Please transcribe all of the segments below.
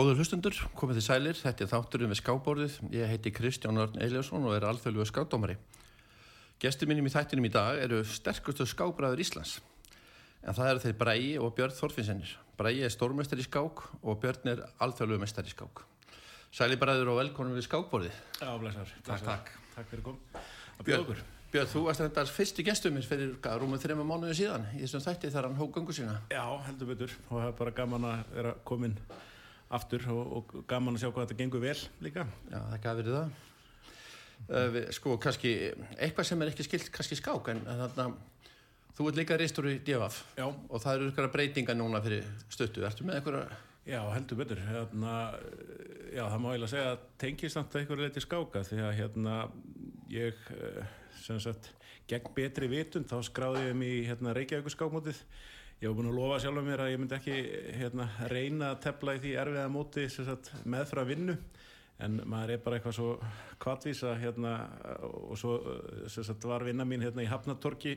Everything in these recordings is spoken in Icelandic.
Góður hlustundur, komið til sælir, þetta er þátturinn við skábórið, ég heiti Kristján Örn Eiljarsson og er alþjóðluga skádómari. Gestur mínum í þættinum í dag eru sterkustu skábræður Íslands, en það eru þeir Bræi og Björn Þorfinsennir. Bræi er stórmestari skák og Björn er alþjóðluga mestari í skák. Sælibræður og velkonum við skábórið. Já, blessar. Takk, takk. Takk fyrir kom. Björn, Björn, þú varst þetta fyrstu gestur mér fyrir rúmum þrema mánuðu síðan í þessum þætti þar hann hók gangu sína. Já, heldur betur og það er bara gaman að vera komin aftur og, og gaman að sjá hvað þetta gengur vel líka. Já, það gaf verið það. Uh, sko, kannski, eitthvað sem er ekki skilt kannski skák, en þarna, þú ert líka reistur í DFF Já. og það eru ykkur breytinga núna fyrir stöttu. Ertu með ykkur að... Já, heldur betur. Hérna, já, það má eiginlega segja að tengist samt að einhverju leiti skáka því að hérna, ég, eh, sem sagt, gegn betri vitund þá skráði ég mig í hérna, Reykjavík skákmótið. Ég hef búin að lofa sjálf mér að ég myndi ekki hérna, reyna að tepla í því erfiða móti sem sagt, með frá vinnu. En maður er bara eitthvað svo kvartvísa hérna, og svo sagt, var vinna mín hérna, í Hafnatorki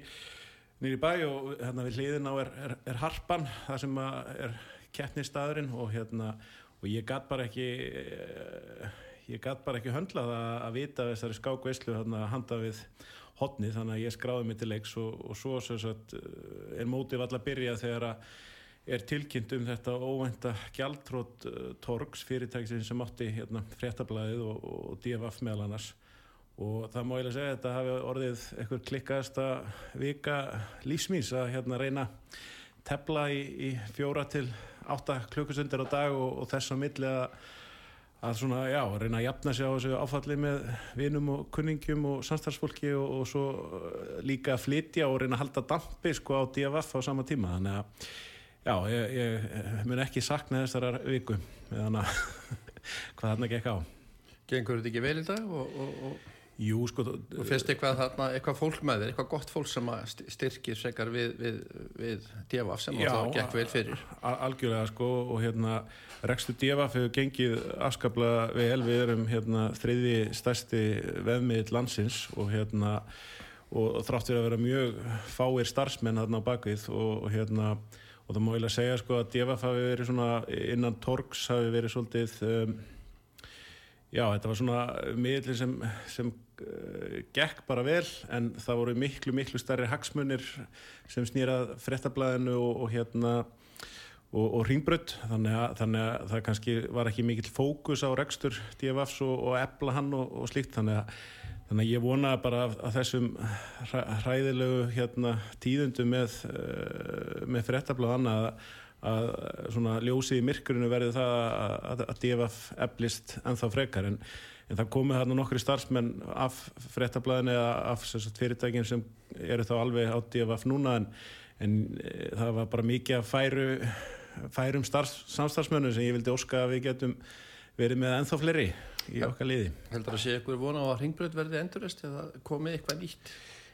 nýri bæ og hérna við hliðin á er, er, er Harpan það sem er keppnistæðurinn og hérna og ég gæt bara ekki eh, ég gæt bara ekki höndlað að, að vita þessari skákveislu hérna handa við hotni þannig að ég skráði mig til leiks og, og svo sagt eh, er mótið alltaf að byrja þegar að er tilkynnt um þetta óvænta gjaldtrótt uh, Torgs fyrirtæksin sem átti hérna fréttablaðið og, og DFF meðal annars. Og það má ég að segja að þetta hafi orðið eitthvað klikkaðasta vika lífsmýs að hérna reyna tepla í, í fjóra til átta klukkusundir á dag og, og þess á milli að, að svona, já, reyna að jafna sig á þessu áfalli með vinum og kunningjum og samstarfsfólki og, og svo uh, líka að flytja og reyna að halda dampi sko á DFF á sama tíma. Þannig að já, ég, ég mun ekki sakna þessara viku meðan að hvað þarna gekk á. Gengur þetta ekki vel í dag og, og, og, Jú, sko og fyrst eitthvað, þarna, eitthvað fólk með þér, eitthvað gott fólk sem styrkir frekar við, við, við DFF sem Já, þá gekk vel fyrir. algjörlega sko og hérna Rekstur Devaf hefur gengið afskaplega vel, við erum hérna þriði stærsti veðmiðl landsins og hérna og þrátt fyrir að vera mjög fáir starfsmenn þarna á bakvið og, hérna og það má eiginlega segja sko að Devaf hafi verið svona innan Torgs hafi verið svolítið um, Já, þetta var svona miðlinn sem, sem uh, gekk bara vel en það voru miklu, miklu stærri hagsmunir sem snýrað frettablaðinu og, og hérna og, og ringbrödd þannig að, þannig að það kannski var ekki mikill fókus á rekstur DFFs og, og ebla hann og, slíkt. Þannig að, þannig að ég vona bara að, þessum hræ, hræðilegu hérna, tíðundu með, uh, með frettablaðan að að svona ljósið í myrkurinu verði það að, að DFF eflist ennþá frekar. En, en það komið hérna nokkri starfsmenn af frettablaðinu eða af sagt, fyrirtækin sem eru þá alveg á DFF núna en, en e, það var bara mikið að færu færum starfs, samstarfsmönnu sem ég vildi óska að við getum verið með ennþá fleiri í okkar liði. Heldur að sé ykkur vona á að ringbröð verði endurist eða komið eitthvað nýtt?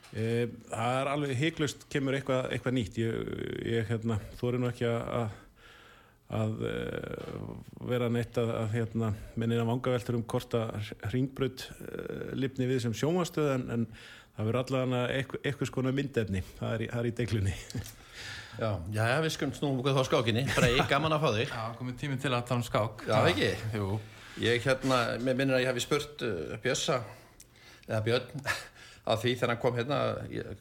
E, það er alveg heiklust kemur eitthvað, eitthvað nýtt ég, ég hérna, þóri nú ekki að að e, vera neitt að, að hérna, minnina vangaveltur um hvort að ringbröð e, lifni við sem sjómastöð en, en það verður allavega eitthvað, eitthvað skona myndefni það er í, það er í deglunni Já, já, við skulum snúum okkur þá skákinni. Brei, gaman að fá þig. Já, komið tíminn til að tala um skák Já, ekki? Jú, Ég hérna, mér minnir að ég hafi spurt uh, Bjössa, eða Björn, að því þegar hann kom hérna,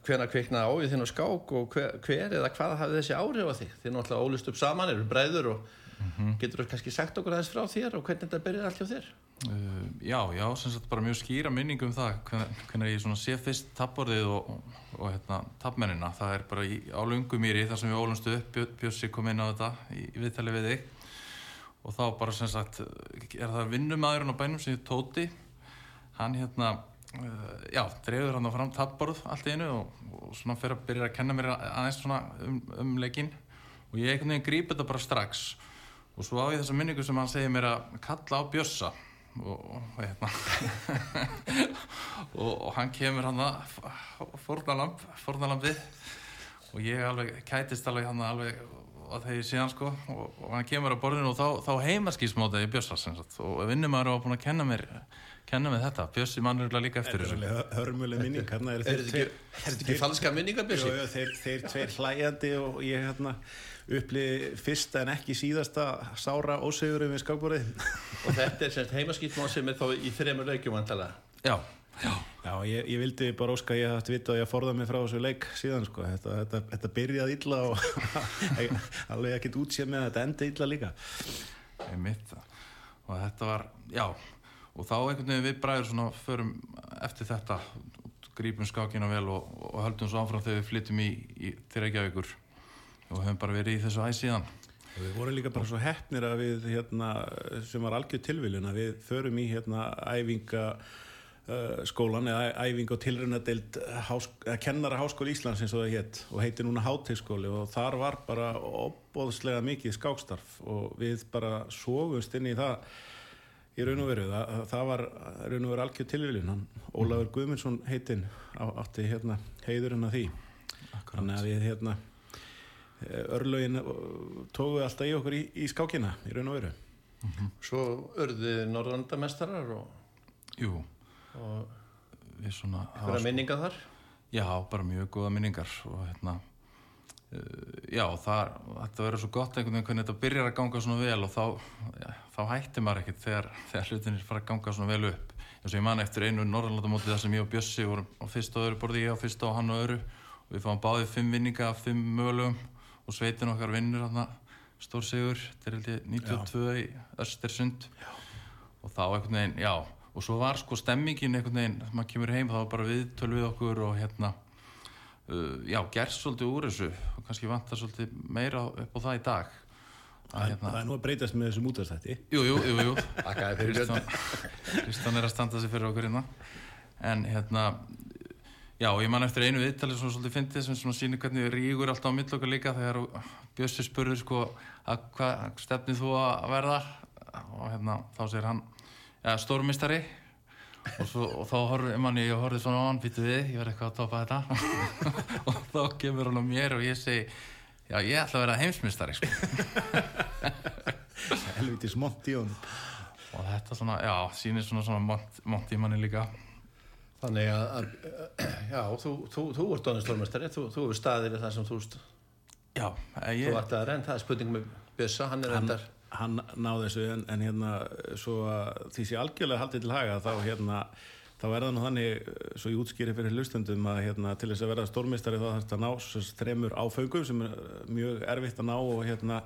hvena kviknaði áið þinn á skák og hver, hver eða hvað hafði þessi áhrif á því? Þið náttúrulega ólust upp saman, eru bræður og getur þú kannski sagt okkur aðeins frá þér og hvernig þetta byrjaði allt hjá þér? uh, já, já, sem sagt bara mjög skýra minning um það hvenær ég sé fyrst tappborðið og, og, og hérna, tappmennina það er bara í, á Lungumýri þar sem við ólumstu upp, Bjössi kom inn á þetta í, í viðtali við þig og þá bara sem sagt er það vinnumæðurinn á bænum sem ég tóti hann hérna uh, já, dreifur hann á fram tappborð allt í einu og, og svona fyrir að byrja að kenna mér aðeins svona um, um leikinn. Og ég einhvern veginn gríp þetta bara strax. Og svo á ég þessa minningu sem hann segir mér að kalla á Bjössa. Og, og hérna. Og, og hann kemur hann að fórnalamb fórnalambið og ég alveg kætist alveg hann alveg að þegar hann sko. Og, og hann kemur á borðinu og þá, þá heimaskísmóta ég Bjössa sem sagt. Og vinnumæður var búin að kenna mér kenna mér þetta, Bjössi mannurlega líka eftir þessu. hörmuleg minning Er þetta ekki, er þetta ekki falska minningar, Jú, Bjössi? jú, þeir, þeir tveir hlæjandi og ég hérna upplið fyrsta en ekki síðasta sára ósegurum við skákborðið. Og þetta er semst heimaskýtmál sem er þá í þremur leikjum antala Já, já. Já, ég, ég vildi bara óska að ég hætti vita að ég forða mig frá þessu leik síðan sko. þetta, þetta, þetta byrjaði illa og alveg ekkert útséð með þetta enda illa líka. Einmitt. Og þetta var, já og þá einhvern veginn við bræður svona förum eftir þetta grípum skákina vel og, og höldum svo áfram þegar við flyttum í, í til Reykjavíkur. Og höfum bara verið í þessu æs síðan. Við vorum líka bara svo heppnir að við hérna, sem var algjör tilviljun að við förum í hérna æfinga uh, eða æfing og tilröndadeild kennara háskóli Íslands eins og það hétt og heiti núna hátegskóli og þar var bara opbóðslega mikið skákstarf og við bara sógumst inn í það í raun og veru, það, það var raun og veru algjör tilvílun, hann Ólafur Guðmundsson heitinn átti hérna heiðurinn að því. Akkurat. þannig að við hérna örlögin tókuð alltaf í okkur í, í skákina í raun og veru. Svo örðið norðandamestarar og, Jú, og við svona hverja minninga þar? Já, bara mjög góða minningar og hérna já, það, þetta verður svo gott einhvern veginn hvernig þetta byrjar að ganga svona vel og þá, já, þá hættir maður ekkert þegar, þegar hlutinir fara að ganga svona vel upp. Eins og ég man eftir einu Norrlandamóti þar sem ég og Bjössi vorum á fyrsta og öðru borði ég á fyrsta og hann og öðru. Og við fáum báðið fimm vinninga af fimm mögulegum og sveitin okkar vinnur stór sigur, þetta er held ég 92 í Östersund og þá einhvern veginn, já og svo var sko stemmingin einhvern veginn maður kemur heim þá var bara við okkur og hérna já, gerst svolítið úr þessu og kannski vantar svolítið meira upp á það í dag. Það, að hérna það er nú að breytast með þessum útastætti jú, jú, jú, jú. Kristján, Kristján er að standa sig fyrir okkur hérna. En hérna já, ég man eftir einu viðtali svona svolítið fyndið sem svona sýnir hvernig rígur alltaf á mill okkar líka þegar Bjössi spurður sko að hvað stefnið þú að verða? Og hérna þá segir hann ja, stórmistari og, svo, og þá horfði manni, ég horfði svona á hann býtu við, ég verði eitthvað að topa þetta. Og þá kemur hann á mér og ég segi já, ég ætla að vera heimsmistari sko. helviti smont í honum og þetta svona, já, sýnir svona svona mont, mont í manni líka. Þannig að, að já, þú, þú, þú ert donið stórmestari þú, þú er staðið við það sem þú, já, þú ég, vart að renn það er spurning með Bjössa, hann er hann, endar hann náði þessu en, en hérna því sé algjörlega haldið til haga þá hérna þá er það nú þannig, svo ég útskýri fyrir hlustundum að hérna, til þess að verða stórmistari þá þarf þetta að ná svo þremur áföngum sem er mjög erfitt að ná og hérna,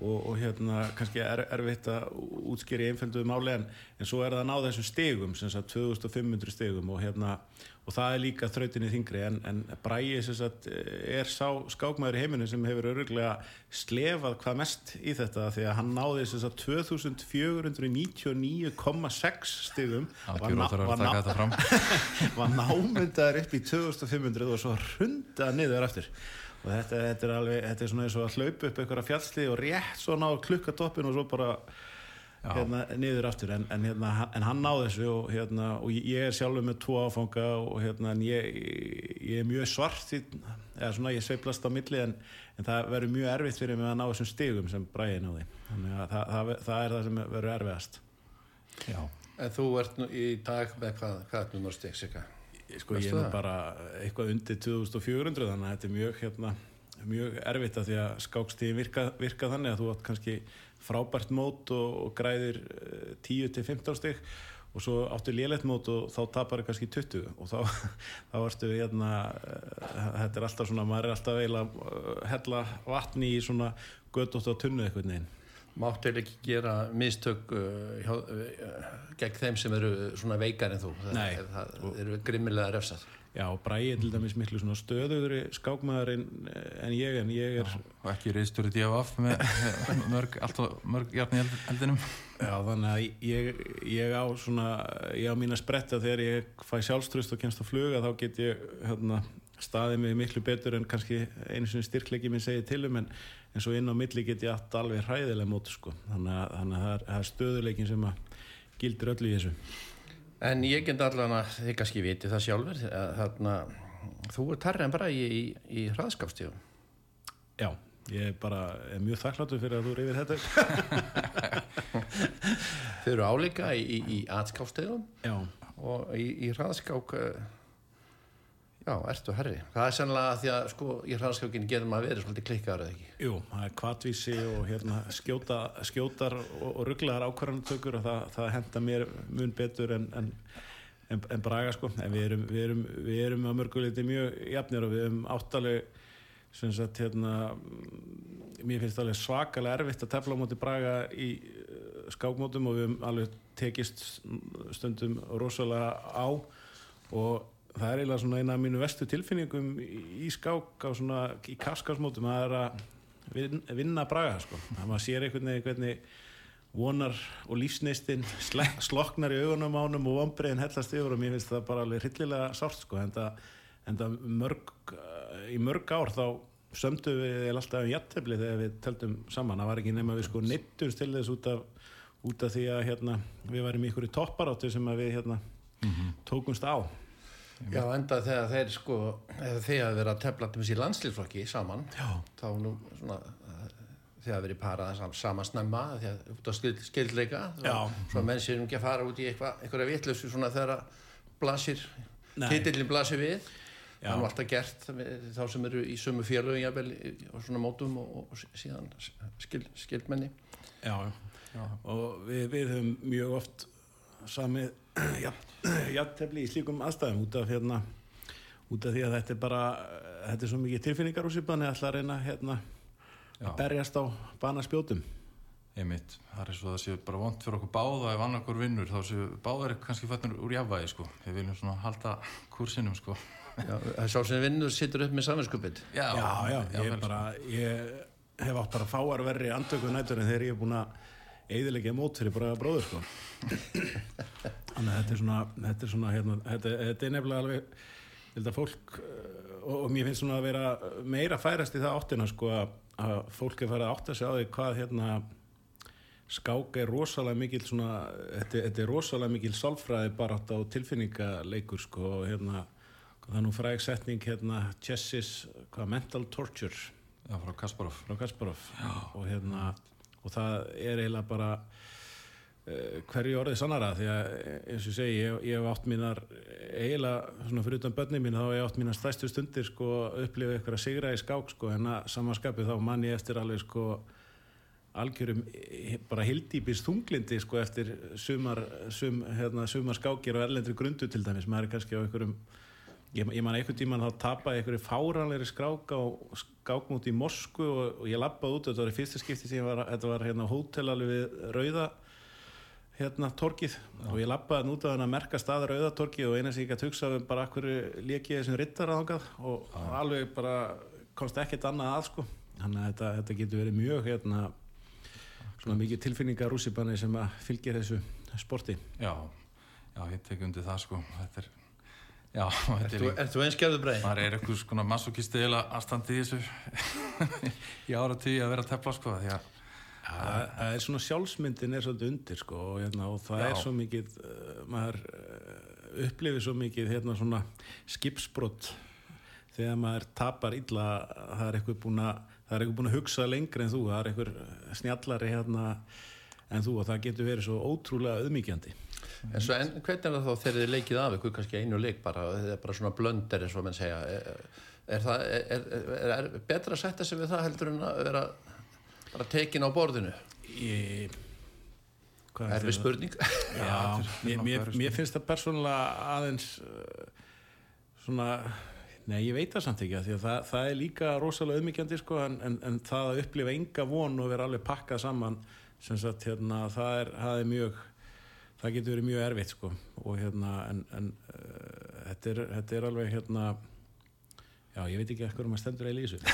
og, og hérna kannski er, erfitt að útskýri einfölduðu máli en, en svo er það að ná þessum stegum sem sagt 2500 stegum og hérna og það er líka þrautinni þingri en, en Bræi sagt er sá skákmaður í heiminu sem hefur öruglega slefað hvað mest í þetta því að hann náði sagt 2499,6 stegum algjör óþar að taka þetta fram. var námyndaður upp í 2500 og svo hrundað niður eftir og þetta, þetta er alveg, þetta er svona eins og að hlaupa upp einhverja fjallsli og rétt svona á klukkadoppin og svo bara hérna, niður aftur. En, en, hérna, en hann náði þessu og, hérna, og ég er sjálfur með tvo áfanga og hérna, en ég, ég er mjög svart í, eða svona ég sveiplast á milli en, en það verður mjög erfitt fyrir mig að ná þessum stigum sem Bræði náði þannig að það, það, það er það sem verður erfiðast. Já, en þú ert nú í dag með hvað, hvað er nú steg sig sko ég er nú bara eitthvað undir 2400 þannig að þetta er mjög hérna, mjög erfitt að því að skákstíðin virka, virka þannig að þú átt kannski frábært mót og, og græðir eh, 10-15 stygg og svo áttu lélegt mót og þá tapar það kannski 20 og þá, þá ertu hérna eh, þetta er alltaf svona, maður er alltaf eiginlega að hella vatni í svona göttótt á tunnu eitthvað neginn máttu ekki gera mistök hjá, gegn þeim sem eru svona veikar en þú. Það, Nei. það, það eru grimmilega refsað Já, Bræði er til dæmis miklu svona stöðugri skákmaður en, en ég en ég er og ekki reistur í DFF með með mörg, alltaf mörg hjarni eldinum Já, þannig að ég, ég á svona, ég á mín að spretta þegar ég fæ sjálfströst og kemst á fluga þá get ég hérna, staðið mig miklu betur en kannski einu sinni styrklegi minn segið til um en, en svo inn á milli get ég allt alveg hræðilega móti sko. þannig að, þannig að það er, er stöðuleikin sem að gildir öllu í þessu. En ég get allan að þið kannski viti það sjálfur þarna, þú er tarri en bara í, í, í hraðskapstíðum Já, ég er bara er mjög þakkláttur fyrir að þú reyfir þetta. þau eru álíka í, í, í atskapstíðum og í, í hraðskák uh, Já, ertu herri. Það er sennilega því að sko í hraðskjókinu getur maður verið svolítið klikkaður eða ekki. Jú, það er kvatvísi og hérna, skjóta, skjótar og, og rugglaðar ákvarðantökur og það, það henda mér mun betur en, en, en, en Braga sko. En við erum, við erum, við erum að mörguleiti mjög jafnir og við erum áttaleg sem sagt hérna mér finnst það alveg svakalega erfitt að tefla á móti Braga í uh, skákmótum og við hefum alveg tekist stundum rosalega á og það er eiginlega svona eina af mínu vestu tilfinningum í skák á svona í kaskásmótum það er að vin, vinna Braga sko. það maður sér einhvern veginn hvernig vonar og lífsneistinn sloknar í augunum ánum og vonbreiðin hellast yfir og mér finnst það bara alveg hryllilega sárt sko en það, en það mörg, í mörg ár þá sömdu við alltaf um jattefli þegar við töldum saman, það var ekki nema við sko neittum til þess út af, út af því að hérna, við varum í ykkur í topparáttu sem við hérna, mm -hmm. tókumst á Já, enda þegar þeir sko, þegar þeir að tefla til þessi landslýflokki saman, Já. þá nú svona, þeir hafa verið parað saman snemma, þegar út á skild, skildleika, svo menn séum ekki að fara út í eitthvað, eitthvað vitlösu svona þegar blasir, titillin blasir við, það er alltaf gert þá sem eru í sömu félögum og svona mótum og, og síðan skild, skildmenni. Já, Já. og við, við höfum mjög oft samið jafntefni í slíkum aðstæðum út af hérna út af því að þetta er bara þetta er svo mikið tilfinningar úr síðan eða alltaf að reyna hérna að berjast á bana spjótum einmitt, það er svo að það séu bara vond fyrir okkur báða ef annar okkur vinnur þá séu báðar kannski fættur úr jafnvægi sko. Við viljum svona halda kursinum sko. Já, sá sem vinnur sittur upp með saminskupið já, já, já, ég, bara, ég hef átt bara fáarverri andöku nætur en þegar ég hef búin að eiðilegja mót fyrir bara bróður sko. Þannig að þetta er svona þetta er svona hérna, þetta, þetta er nefnilega alveg þetta fólk og, og mér finnst svona að vera meira færast í það áttina sko að, að fólk er farið að átta sig á því hvað hérna skák er rosalega mikil svona þetta, þetta er rosalega mikil sálfræði bara átt á tilfinningaleikur sko og hérna það er nú fræg setning hérna chessis, hvað mental torture. Já, frá Kasparov. Frá Kasparov. Og hérna og það er eiginlega bara uh, hverju orðið sannara því að eins og segi ég, ég hef átt mínar eiginlega svona fyrir utan börni mín þá hef ég átt mínar stæstu stundir sko upplifið eitthvað að sigra í skák sko en að samanskapi þá mann ég eftir alveg sko algjörum bara hildýpis þunglindi sko eftir sumar, sum, hérna, sumar skákir og erlendri grundu til dæmis. Maður er kannski á einhverjum ég, ég man einhvern tíman þá tapaði einhverju fáranleiri skrák á skákmút í Moskvu og, og ég lappaði út þetta var í fyrsta skipti sem var, þetta var hérna hótel alveg við Rauða hérna torkið Já. og ég lappaði út á þennan merka stað Rauða torkið og eina sem ég gæti hugsaði um bara akkur lekið þessum rittar ángað og Já. alveg bara komst ekkert annað að sko. Þannig að þetta, þetta getur verið mjög hérna svona mikið tilfinningar rússipanni sem að fylgja þessu sporti. Já, já, ég tek undir það sko. Þetta er, já Er þú einskjafðu breið? Það er eitthvað svona massokisti eða aðstandi í þessu í ára tíu að vera að tefla sko því að Það, það er svona sjálfsmyndin er svolítið undir sko og, hérna, og það já. er svo mikið uh, maður uh, upplifir svo mikið hérna svona skipsbrott þegar maður tapar illa það er eitthvað búin að það er eitthvað búin að hugsa lengri en þú það er eitthvað snjallari hérna en þú og það getur verið svo ótrúlega auðmíkjandi En svo en, hvernig er það þá þegar þið leikið af eitthvað kannski einu leik bara, það er bara svona blöndir eins og mann segja? Er, er það er, er betra að setja sig við það heldur en að vera bara tekin á borðinu? Ég Erfið spurning. Já, mér, mér, mér finnst það persónulega aðeins svona Nei, ég veit það samt ekki að því að það, það er líka rosalega auðmyggjandi sko en, en, en það að upplifa enga von og vera alveg pakkað saman sem sagt hérna það er, það er mjög það getur verið mjög erfitt sko og hérna en, en uh, þetta, er, þetta er alveg hérna já ég veit ekki eitthvað um að stendur eða í þessu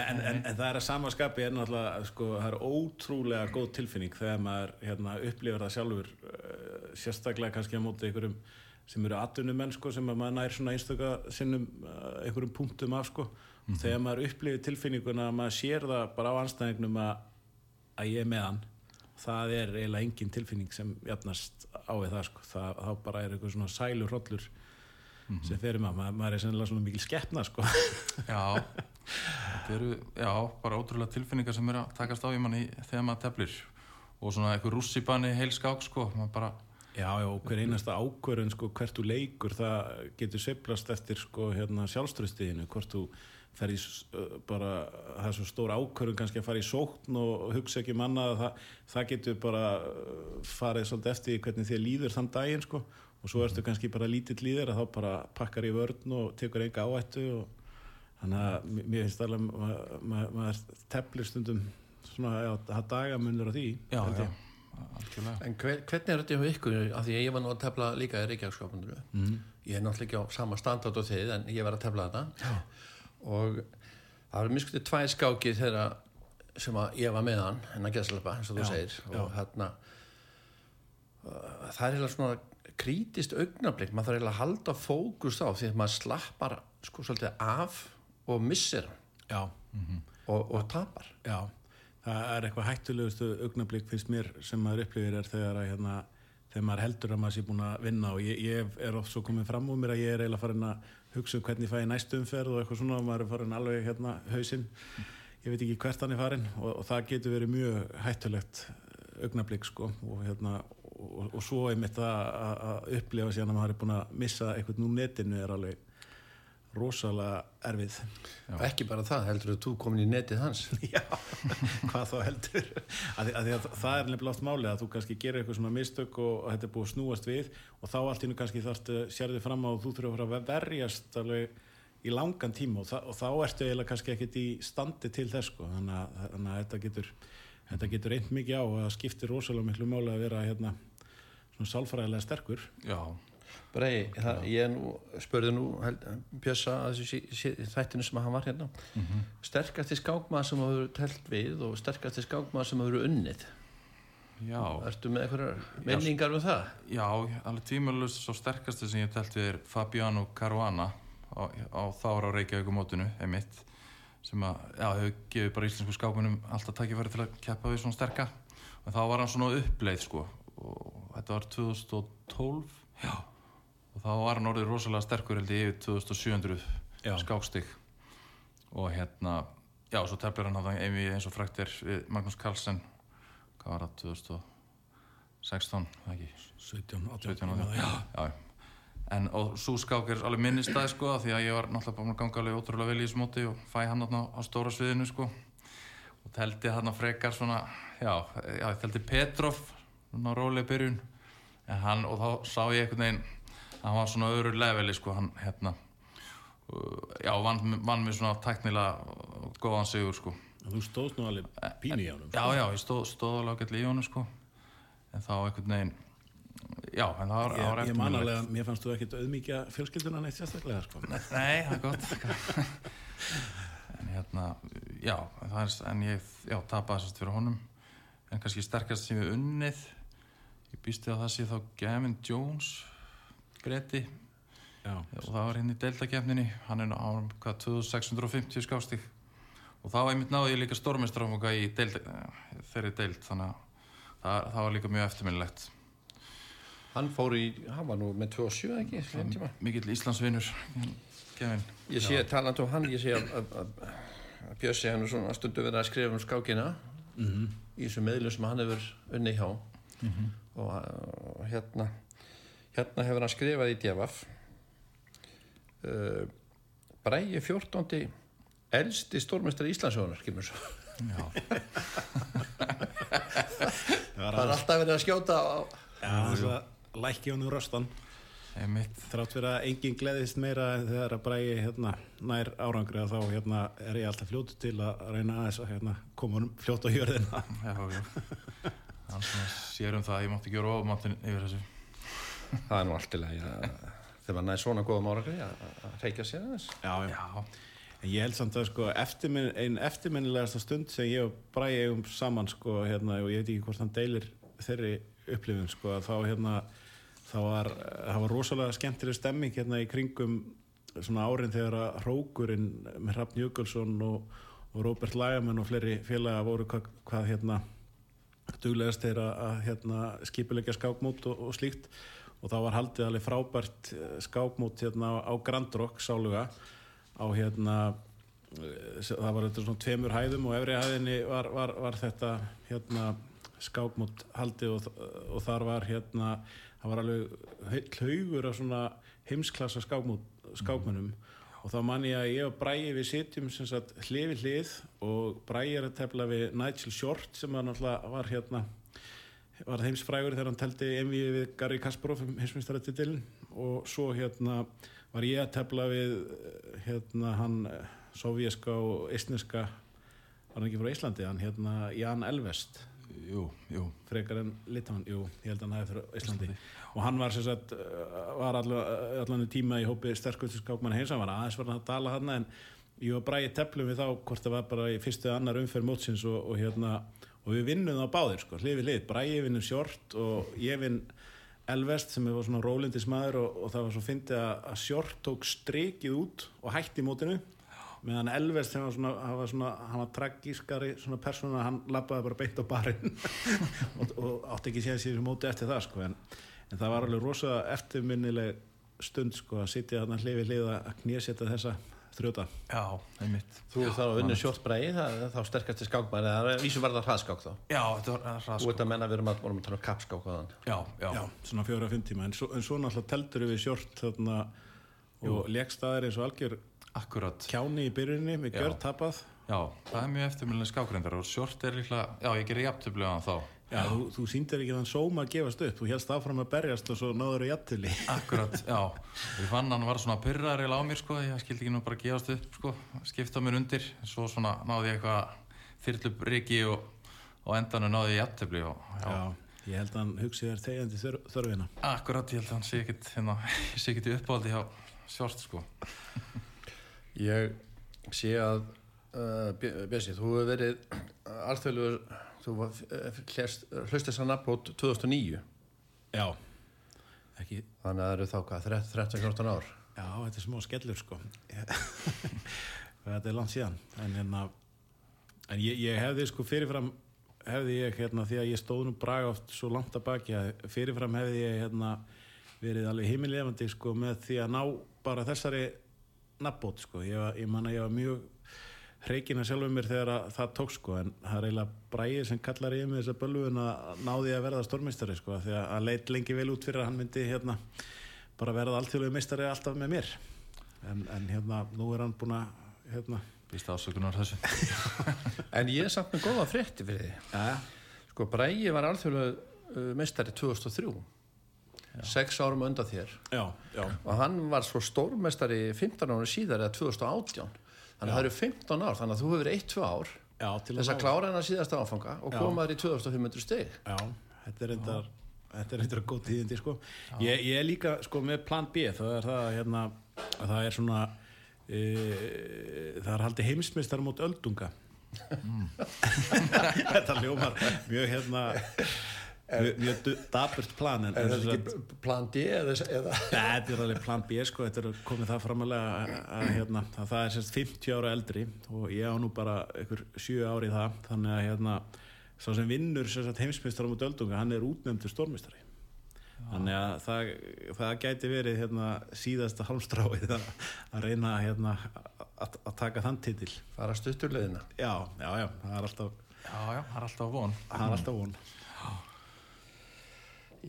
en, en það er að samaskapi er náttúrulega sko það er ótrúlega góð tilfinning þegar maður hérna upplifar það sjálfur uh, sérstaklega kannski á móti einhverjum sem eru atvinnumenn sko, sem að maður nær svona einstakka sinnum uh, einhverjum punktum af sko. mm -hmm. þegar maður upplifir tilfinninguna að maður sér það bara á anstæðingnum að, að ég er með hann það er eiginlega engin tilfinning sem jafnast á við það sko. það, þá bara er eitthvað svona sælur hrollur mm -hmm. sem þeirri maður, maður, maður er sennilega svona mikil skeppna sko. Já eru, já, bara ótrúlega tilfinningar sem eru að takast á í manni þegar maður teflir og svona eitthvað rússipanni heilskák sko, maður bara Já, já, og hver einasta ákvörðun sko, hvert þú leikur, það getur seiflast eftir sko, hérna, sjálfströstiðinu hvort þú í uh, bara, það er svo stór ákvörðun kannski að fara í sókn og hugsa ekki um annað það, það getur bara uh, farið svolítið eftir hvernig þér líður þann daginn sko, og svo ertu kannski bara lítill líður að þá bara pakkar í vörn og tekur enga áhættu og þannig að mér- finnst alveg maður ma ma ma teflir stundum svona, já, það dagamunur á því Já, já. En hver, hvernig er þetta hjá ykkur? Af því að ég var nú að tefla líka í Reykjavíkskapundinu. Mm. Ég er náttúrulega ekki á sama standard á þið en ég var að tefla þetta. Já. Og það var mjög skutið tvær skákið þegar sem að ég var með hann, en að geðslapa, eins og þú segir. já. Og hérna, það er heila svona krítist augnablik, maður þarf eiginlega að halda fókus á því að maður slappar sko svolítið af og missir hann Já, og, og tapar. Já, það er eitthvað hættulegustu augnablík finnst mér sem maður upplifir er þegar, að, hérna, þegar maður heldur að maður sé búin að vinna og ég, ég er oft svo komið fram úr mér að ég er eiginlega farin að hugsa um hvernig ég fæ í næstu umferð og eitthvað svona og maður er farin alveg hérna hausinn. Ég veit ekki hvert hann er farin og, og það getur verið mjög hættulegt augnablík sko og hérna og, og svo að, að að upplifa síðan að maður er búin að missa eitthvað nú netinu er alveg rosalega erfið. Og ekki bara það, heldur þú komin í netið hans. Já, hvað þá heldur? Að, að, að það er nefnilega oft máli að þú kannski gerir eitthvað svona mistök og, og þetta er búið að snúast við og þá allt innu kannski þarftu sérði fram á og þú þurfur að fara að verjast alveg í langan tíma og, það, og þá ertu eiginlega kannski ekkit í standi til þess sko. þannig, að, þannig að þetta getur þetta getur reynd mikið á og það skiptir rosalega miklu máli að vera hérna svona sálfræðilega sterkur. Já, Brei, það, ég nú, spurði nú held, Bjössa að þessu þættinu sem hann var hérna. Sterkasti skákmaður sem hafa telt við og sterkasti skákmaður sem hafa unnið. Já, Ertu með einhverjar minningar um það? já, alveg tímalust svo sterkasti sem ég telt við er Fabiano Caruana á, á þára á Reykjavíkumótinu, einmitt sem að, já, hefur gefið bara íslensku skákunum alltaf tækifæri til að keppa við svona sterka. Og þá var hann svona uppleið sko og þetta var 2012 já, og þá var hann orðið rosalega sterkur held ég yfir 2700 Já. skákstig. Og hérna já, svo teflir hann að það eins og frækt við Magnús Carlsen. Hvað var það, 2016 það ekki? 17, 17 ára já, já. en og svo skák er alveg minnistæð sko því að ég var náttúrulega búin að ganga alveg ótrúlega vel í þessu móti og fæ hann þarna á stóra sviðinu sko. Og teldi þarna frekar svona já, já teldi Petrov svona rólega byrjun. En hann, og þá sá ég einhvern veginn að hann var svona öðru leveli sko hann hérna uh, já, vann, vann mér svona tæknilega góðan sigur sko. Þú stóðst nú alveg pínu í ánum já, já, ég stóð, stóð alveg ágætlega í honum sko. En þá einhvern veginn já, en það var, var Ég, ég man eftirminnilegt. alveg að mér fannst þú ekkit auðmíkja fjölskylduna neitt sérstaklega sko. Nei, það er gott En hérna Já, það er, en ég já, tapaði sérst fyrir honum. En kannski sterkast sem við unnið Ég býsti að það sé þá Gavin Jones Breti. Já, og það var hérna í deildakefninni Hann er á hvað 2650 skástík Og þá einmitt náði ég líka stórmestrafanga í deild, þeirri deild Þannig að það, það var líka mjög eftirminnilegt. Hann fór í, hann var nú með 2-7 ekki. Mikill Íslandsvinur Gavin Ég sé, talandi um hann, ég sé að, að, að, að Bjössi hann er svona stundu verið að skrifa um skákina Mhm. í þessum meðlum sem hann hefur unni hjá. Og, og hérna hérna hefur hann skrifað í djafaf uh, Bræði 14. elsti stórmestari Íslandsjónar kemur svo. Já, Það er alltaf verið að skjóta á Já, þess að lækki hann úr röstan þrátt fyrir að enginn gleðist meira en þegar að bræði hérna, nær árangri að þá hérna, er ég alltaf fljótu til að reyna aðeins að hérna, koma honum fljótt á jörðina Já, já. Hann svona sér um það að ég mátti gera ofmáttin yfir þessu. Það er nú allt í lagi að þegar maður næði svona góðum árangri að reykja sér aðeins. Já, já. Já, En ég held samt að sko, eftirminn, ein eftirminnilegasta stund sem ég og Bræði eigum saman sko, hérna, og ég veit ekki hvort hann deilir þeirri upplifun sko, að þá hérna, þá var, það var rosalega skemmtileg stemming hérna í kringum svona árin þegar að Hrókurinn með Hrafn Jökulsson og, og Róbert Lagamenn og fleiri félaga voru hvað, hvað hérna duglegast þeirra að hérna, skipulegja skákmót og, og slíkt og þá var haldið alveg frábært eh, skákmót hérna á Grand Rock sáluga. Á hérna eh, það var þetta svona tveimur hæðum og efri hæðinni var, var, var þetta hérna skákmót haldið og, og þar var hérna það var alveg hlaugur af svona heimsklassa skákmönnum og þá man ég að ég og Bræi við sitjum við hlið og Bræi er að tefla við Nigel Short sem var náttúrulega var hérna var heimsfrægur þegar hann teldi MV við Gary Kasparov heimsmyndstaratitilin og svo hérna var ég að tefla við hérna hann sovjíska og eistneska var hann ekki frá Íslandi hann hérna Jan Elvest? Jú, jú. Frekar en Litáin, jú, ég held að hann hefði frá Íslandi. Og hann var sem sagt var allan tíma í hópi sterkustu skákmann heimsa, hann var aðeins var hann að dala hann en ég var bræðið teflum við þá hvort það var bara í fyrstu annar umferð mótsins og, og hérna og við vinnum það báðir sko, hlið við hlið, Bræði vinnur Sjort og ég vinn Elvest sem var svona rólindis maður og, og það var svo fyndið að, Sjort tók strikið út og hætti mótinu. Meðan Elvest sem var svona, hann var svona hann var tragískari svona persóna hann lappaði bara beint á barinn og, og átti ekki séð sér móti eftir það sko. En, en það var alveg rosa eftirminnileg stund sko að sitja þarna hlið við hlið að knésetta þessa þrjóta. Já, einmitt. Þú þarf að vinna er þá sterkasti skákbæri það er vísu varða hraðskák þá. Já, þetta var Þú hraðskák. Veit að menna við erum að, vorum að tala um kappskák Já, já, Já, svona fjóra að fimm tíma. En svo, en svo náttúrulega teldur við Sjort þarna og leggstaðar eins og algjör akkurat kjáni í byrjunni með Já. gjör tapað. Já, það er mjög eftirmjölinni skákrindar og short er líklega, já, ég gerir á hann þá Já, þú, þú síndir ekki þann sóma að gefast upp. Þú helst áfram að berjast og svo náður þú jættili Akkurat, já. Ég fann hann var svona pyrrar á mér sko ég skildi ekki nú bara gefast upp sko skipta mér undir, svo svona náði ég eitthvað þyrlup riki og, og endanum náði ég Já, ég held að hann hugsi þér þegjandi þör, þörfina. Akkurat, ég held að hann sé ekkit hérna, sé ekkit í uppáldi hjá short sko. Ég sé að uh, Bessi, þú hefur verið alþjóðlugur þú hlust þess að nafnbót 2009 Já, ekki þannig að það eru þá hvað, 13-14 ár? Já, þetta er smá skellur sko. Þetta er langt síðan. En, hérna, en ég, ég hefði sko fyrirfram hefði ég hérna því að ég stóð nú braga oft svo langt að baki að fyrirfram hefði ég hérna verið alveg heimilefandi sko með því að ná bara þessari nafnbót sko. Ég, ég man að ég var mjög hreikina sjálfur mér þegar að það tók sko en það er eiginlega bræðið sem kallar ég með þessa bölvun að náði að verða stórmeistari sko því að hann leit lengi vel út fyrir að hann myndi hérna bara verða alltjóðlega meistari alltaf með mér. En, en hérna nú er hann búin að hérna Býst ásökunar þessu. En ég er samt með góða frétti fyrir því ja, sko Bræi var alþjóðlugur uh, meistari 2003 sex árum undan þér. Já, já, og hann var svo stórmestari 15 ára síðar eða 2018 þannig að það eru 15 ár þannig að þú hefur 1-2 ár já til þess að ná- klára hennar síðasta áfanga og Já. koma þér í 2500 stig. Já, þetta er reyndar þetta er reyndar góð tíðindi sko. Ég, ég er líka sko með plan B það er það að, hérna, að það er svona e, það er haldið heimsmeistar mót öldunga. Þetta ljómar mjög hérna mjög, dapurt plan en, er þetta ekki plan D eða, þetta er alveg plan B sko, þetta er komið það framalega að, að, hérna, að það er sérst 50 ára eldri og ég á nú bara einhver 7 ári í það þannig að hérna, sá sem vinnur sérst heimsmeistar á mútu öldunga, hann er útnefndur stórmeistari. Þannig að það, það gæti verið hérna, síðasta hálmstráið að, að reyna hérna, að, að taka þann titil. Fara stutturleðina já, já, já, það er alltaf, Já, já, það er alltaf von. það er alltaf von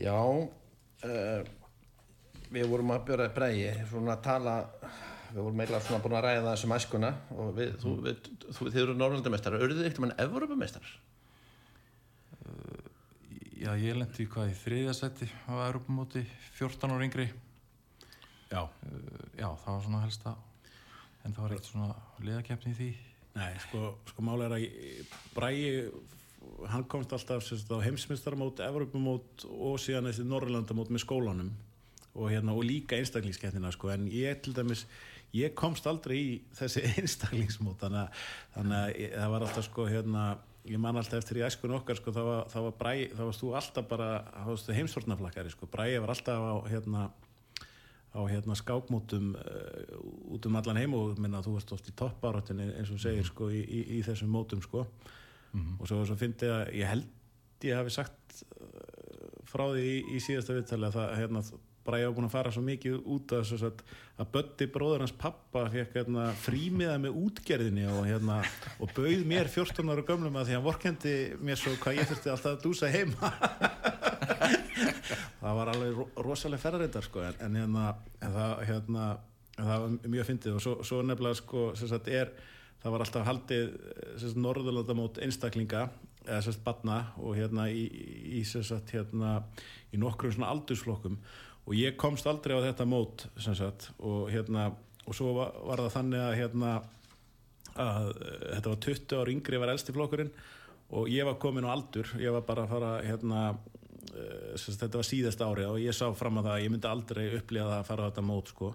já uh, við vorum að björa Bræi svona að tala við vorum eiginlega svona búin að ræða þessum æskuna og við, þú, við, þú, þið eru norðaldamestrar eru þið eitthvað en Evrópumestrar Já, ég lendi í hvað í þriðja seti á Europamóti 14 ára yngri. Já, Uh, Já, það var svona helsta en það var eitt svona liðakeppni í því. Nei, sko, sko máli er að Bragi, hann komst alltaf heimsmyndstarmót, Evropamót og síðan þessi Norrlandamót með skólanum og, hérna, og líka einstaklingskeppnina sko, en ég til dæmis ég komst aldrei í þessi einstaklingsmót þannig að, þannig að það var alltaf sko hérna ég man alltaf eftir í æskun okkar sko, það var, var Bragi, það varst þú alltaf bara heimsvortnaflakkari sko, Bragi var alltaf á hérna á hérna skákmótum uh, út um allan heim og minna þú varst oft í toppáráttinni eins og segir sko í, í, í þessum mótum sko og svo, svo fyndi að ég held ég hafi sagt uh, frá því í, í síðasta viðtali að það hérna bara ég var búin að fara svo mikið út að, sagt, að Bötti bróður hans pappa fekk hérna, frímiða með útgerðinni og, hérna, og bauð mér 14 ára gömlum að því hann vorkendi mér svo hvað ég þurfti alltaf að dúsa heima. Það var alveg ro rosalega ferðarindar sko en, en, hérna, en það, hérna, það var mjög fyndið. Og svo, svo nefnilega sko sagt er, það var alltaf haldið sagt norðurlandamót einstaklinga eða sem sagt batna og hérna í, í sagt hérna í nokkrum svona aldursflokkum. Og ég komst aldrei á þetta mót sagt og hérna og svo var, var það þannig að hérna að uh, þetta var 20 ár yngri var elsti flokkurinn og ég var komin á aldur. Ég var bara að fara hérna uh, sagt, þetta var síðast ári og ég sá fram að það að ég myndi aldrei upplifa það að fara á þetta mót sko.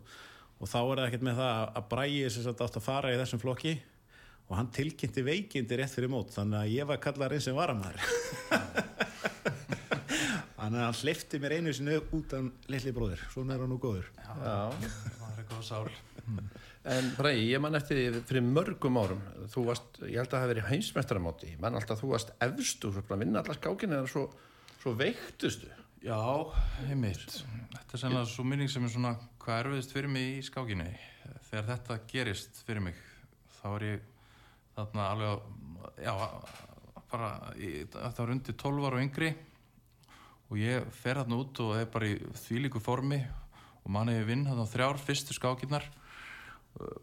Og þá er það ekkert með það að Bræi sem sagt átt að fara í þessum flokki og hann tilkynnti veikindi rétt fyrir mót þannig að ég var kallar eins sem varamæður þannig að hann hlifti mér einu sinu út af litli bróðir, svona er hann nú góður Já. það er eitthvað sál En Bræði, ég man eftir því fyrir mörgum árum, þú varst, ég held að það hafi verið heimsmestaramáti, ég man alltaf þú varst efstu, svo bara vinna allar skákinu en svo, svo veiktustu. Já, heimitt. Þetta er sennilega svo minning sem er svona hvað erfiðist fyrir mig í skákinni. Þegar þetta gerist fyrir mig, þá er ég þarna alveg, að- já, bara, ég, þetta var undir 12 ára og yngri. Og ég fer þarna út og er bara í þvílíku formi. Og manni ég vinn þarna þrjár fyrstu skákinnar,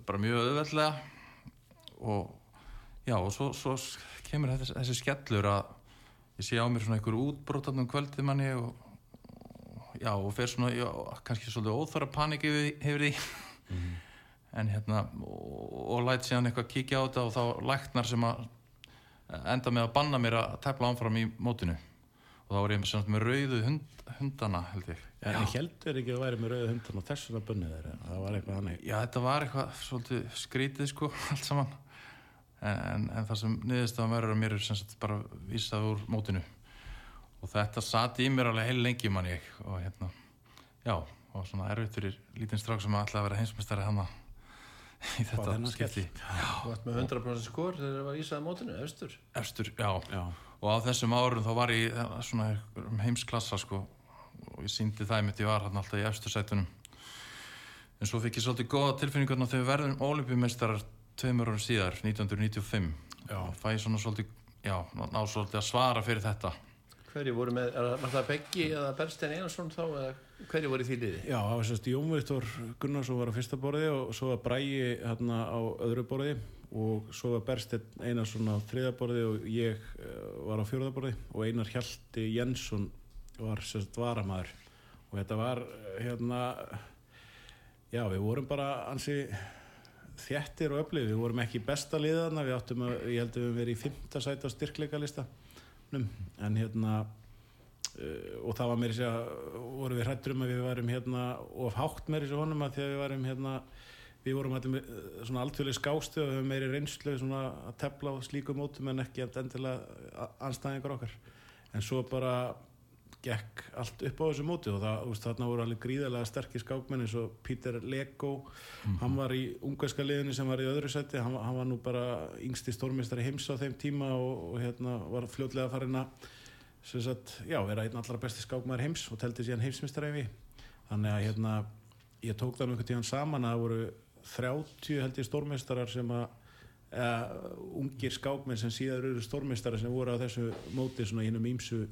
bara mjög auðveldlega. Og já, og svo, svo kemur þessi, þessi skellur að ég sé á mér svona einhver útbrótarnum kvöldið manni og, já, og fer svona, já, kannski svolítið óþara panik yfir, yfir því en hérna og, læt síðan eitthvað kíkja á þetta og þá læknar sem að enda með að banna mér að tefla ámfram í mótinu. Og þá var ég með, með rauðu hund, hundana held ég. Já, en heldur ekki að væri með rauðu hundan og þessuna bunnið þeirra, það var eitthvað hannig Já, þetta var eitthvað svolítið skrítið sko, allt saman. En, en, en það sem niðurstaðan verður að mér er sem sagt bara vísað úr mótinu. Og þetta sati í mér alveg heil lengi mann ég. Og hérna, já og svona erfitt fyrir lítinn strák sem ætlaði að vera heimsmestari hana í þetta skipti. Þú varst með 100% skor þegar það var ísaði mótinu, efstur. Efstur, já, Já, og á þessum árum þá var ég eh, svona heimsklassa sko. Og ég síndi það mitt ég var hann alltaf í efstu sætunum. En svo fikk ég svolítið góða tilfinningarna þegar við verðum olimpíumeistarar tveimur árum síðar, 1995 Já. og fæ ég svona svolítið já, ná ná svolítið að svara fyrir þetta Hverju voru með, var það Beggi eða Berstein Einarsson þá, eða hverju voru því liði? Já, það var sérst Jón Viktor Gunnarsson var á fyrsta borði og svo var Bræi hérna á öðru borði og svo var Bersteinn Einarsson á þriða borði og ég eh, var á fjóraða borði og Einar Hjalti Jensson var sérst varamæður og þetta var eh, hérna já, við vorum bara ansi þjættir og öflið, við vorum ekki besta liðana, við áttum að, ég held að við höfum verið í fymta sæti á styrkleikalista en hérna uh, og það var meiri sér að voru við hrættur um að við varum hérna of hátt meiri sér honum að því að við varum hérna við vorum allir uh, svona alþjóðlega skástu og við höfum meiri reynslu svona að tepla á slíku mótum en ekki endilega anstæðingar okkar. En svo bara gekk allt upp á þessu móti og það, veist, þarna voru alveg gríðarlega sterkir skákmenn eins og Peter Lego hann var í ungarska liðinu sem var í öðru seti, hann, hann var nú bara yngsti stórmestari heims á þeim tíma og, og hérna var fljótlega farin að sem sagt, já, vera einn allra besti skákmaður heims og teldi síðan heimsmestari við þannig að hérna ég tók það einhvern tíðan saman að það voru 30 held ég stórmestarar sem að eða, ungir skákmenn sem síðar eru stórmestarar sem voru á þessu móti svona í hinnum ímsu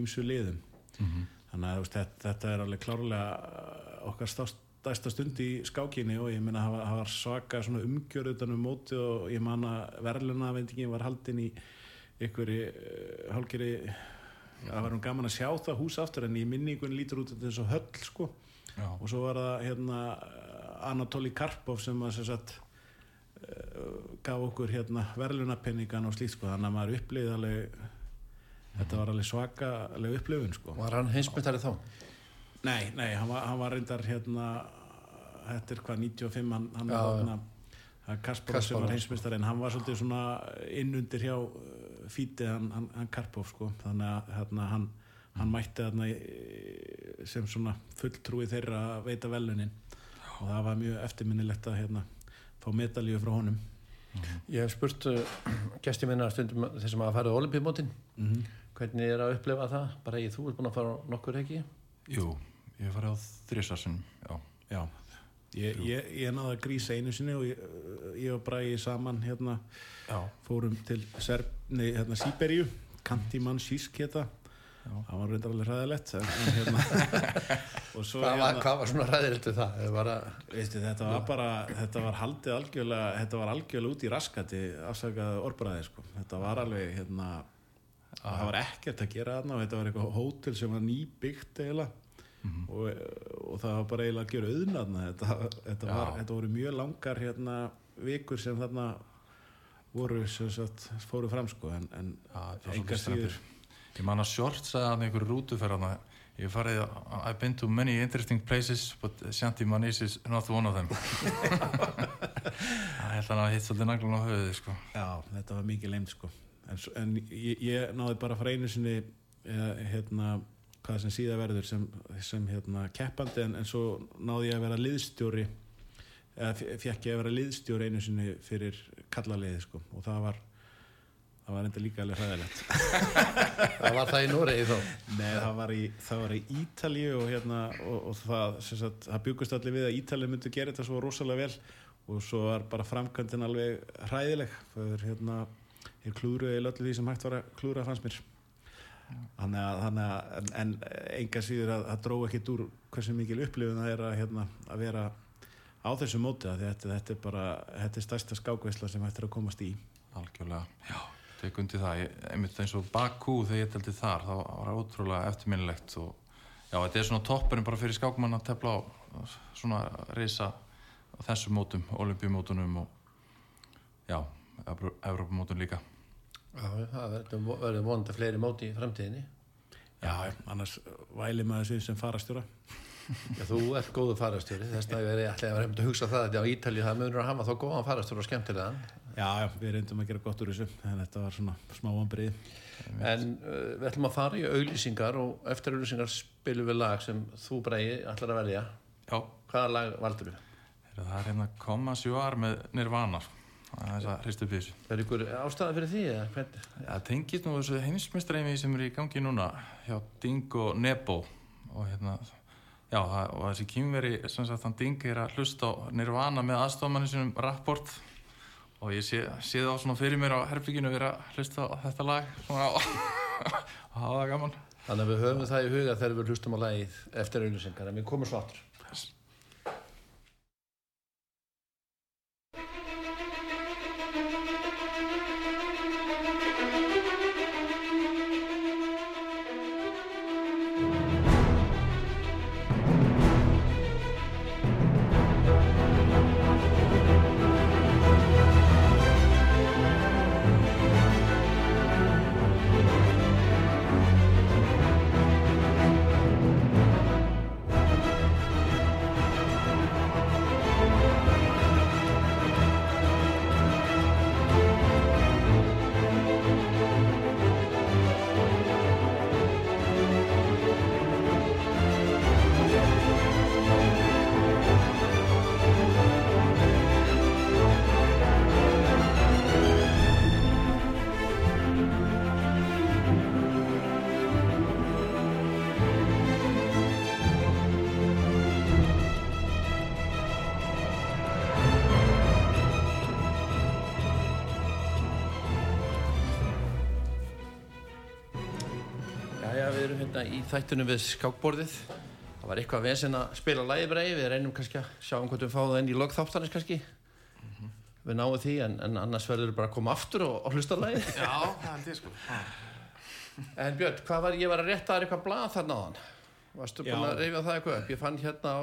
ímsu liðum. Þannig að þú veist, þetta, þetta er alveg klárlega uh, okkar stærsta stund í skákinni og ég það var- það var svaka umgjörð utan um móti og ég man að verðluna vendingin var haldin í einhverju uh, hálgeri það var nú gaman að sjá það hús aftur en í minningun lítur út þetta eins og höll sko. Já, og svo var það hérna Anatoli Karpov sem að sem sagt uh, gaf okkur hérna verðlunapenningan og slíkt sko. Þannig að maður upplýði alveg þetta var alveg svakaleg upplifun sko. Var hann heimsmyndari þá? Nei, nei, hann var, hann var reyndar hérna þetta er hvað 95 hann, hann Já, var hérna hann Kasparov sem var heimsmyndar en hann var svolítið svona innundir hjá uh, fítið hann, hann, hann Karpov sko. Þannig að hérna, hann, hann mætti í- sem svona fulltrúi þeirra að veita velunin og það var mjög eftirminnilegt að hérna fá medalju frá honum. Ég hef spurt uh, gesti minna stundum þeir sem hafa farið á olimpíumótin mm -hmm. Hvernig er að upplifa það? Bara ég, þú ert búin að fara nokkur ekki? jú, ég hef farið á þrísarsin já, Já, ég, ég, ég náði að grísa einu sinni og ég, ég og Bræði saman hérna já, fórum til Serb, nei, hérna, Sýberíu Kantimann Sísk hérna það var reyndar alveg en hérna og svo Hvað var, hérna hvað var svona ræðilegt við það? það var að, veistu, þetta var bara, þetta var haldið algjörlega, þetta var algjörlega út í raskati afsakað orðbræði sko. þetta var alveg hérna það var ekkert að gera þarna og þetta var eitthvað hótel sem var nýbyggt eiginlega. Og, og það var bara eiginlega að gera auðnaðna þetta, þetta, var, þetta voru mjög langar hérna vikur sem þarna voru sem sagt fóru fram sko. En, en enga síður Ég man að Short sagði hann einhverju rútuferðana Ég farið að I've been to many interesting places but Shanti Manis is not one of them. Það held hann að hitt svolítið naglan á höfuði sko. Já, þetta var mikið leimt sko en, en ég, ég náði bara frá einu sinni eða, hérna, hvað sem síða verður sem, sem hérna, keppandi en, en svo náði ég að vera liðstjóri eða fekk ég að vera liðstjóri einu sinni fyrir kallaliði sko. Og það var það var enda líka alveg hræðilegt. Það var það í Noregi þá. Nei, það var í, það var í Ítalíu og, hérna, og, og það, sem sagt, það byggust allir við að Ítalíu myndi gera þetta svo rosalega vel. Og svo var bara framkvæmdin alveg hræðileg. Það er hérna, ég klúruði öllu því sem hægt var að klúra fannst mér. Þannig að, þannig að en, en enga síður að það dró ekkit úr hversu mikil upplifun það er að, hérna, að vera á þessu móti þetta, þetta er bara, þetta er stærsta skákveisla sem hægt er að komast í. Algjörlega, já, tek undir það. Ég, einmitt eins og Bakú þegar ég teldi þar þá var það ótrúlega eftirminnilegt og já, þetta er svona toppurinn bara fyrir skákmann að tefla á svona reysa á þessum mótum, olimpíumótunum og já, Evrópumótun líka Já, það verður vonandi fleiri móti í framtíðinni. Já, annars væli maður sig sem farastjóra Já, þú ert góðu farastjóri, þess að ég ætlaði að vera hefndi að hugsa það að á Ítalið það munur að hafa þá góðan farastjóri og skemmtilegan. Já, já, við reyndum að gera gott úr þessu en þetta var svona smá vombrið En uh, við ætlum að fara í auðlýsingar og eftir auðlýsingar spilum við lag sem þú bregi ætlar að velja. Já, Hvaða lag valdur við? það er hérna Koma Sjóar með Nirvana það er að hristu bísu Er ykkur ástæða fyrir því? Það tengist nú þessu heimsmeistreimi sem er í gangi núna hjá Ding og Nebo og hérna já, það, og þessi kýmveri sem sagt hann Ding er að hlusta á Nirvana með aðstofmanni sinum rapport og ég sé, sé það svona fyrir mér á herbygginu vera að hlusta á þetta lag svona og hafa það gaman Þannig að við höfum það í huga þegar við hlustum á lagið eftir auðlýsingar en við komum svo aftur. Hérna í þættunum við skákborðið. Það var eitthvað vesen að spila lagið bregi, við reynum kannski að sjá um hvort við fáum það inn í logþáttanins kannski. Við náum því, en, en annars verður við bara að koma aftur og, og hlusta lagið. Já, það held ég sko En Björn, hvað var, ég var að rétta þér eitthvað blað þarna á hann. Varstu búinn Já. að reyfja það eitthvað upp? Ég fann hérna á,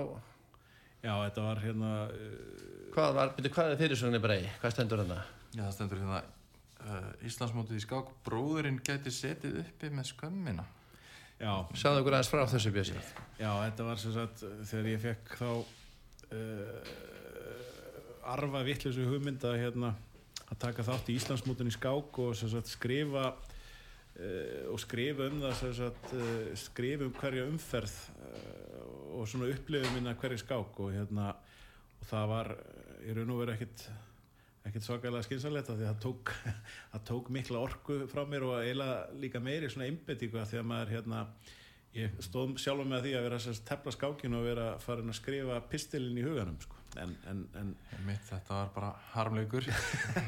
Já, þetta var hérna uh, hvað var, byrju, hvað er fyrirsögninni bregi? Hvað stendur hérna? Já, það stendur hérna uh, Íslandsmótið í skák bróðurinn gæti setið uppi með skömmina Sagðu okkur aðeins frá þessu Björn. já, þetta var sem sagt þegar ég fekk þá uh, arfa vittlusu hugmynd að hérna að taka þátt í Íslandsmótin í skák og sem sagt skrifa uh, og skrifa um það sem sagt uh, skrifa um hverja umferð uh, og svona upplifum minna hverja skák og hérna og það var í raun og veru ekkit ekkert svakalega skynsalegt af því að það tók, tók mikla orku frá mér og eiginlega líka meiri svona einbettingu af því að maður hérna ég stóð sjálf með því að vera að tefla skákinu og vera farin að skrifa pistilin í huganum sko. en, en, en Mitt, þetta var bara harmleikur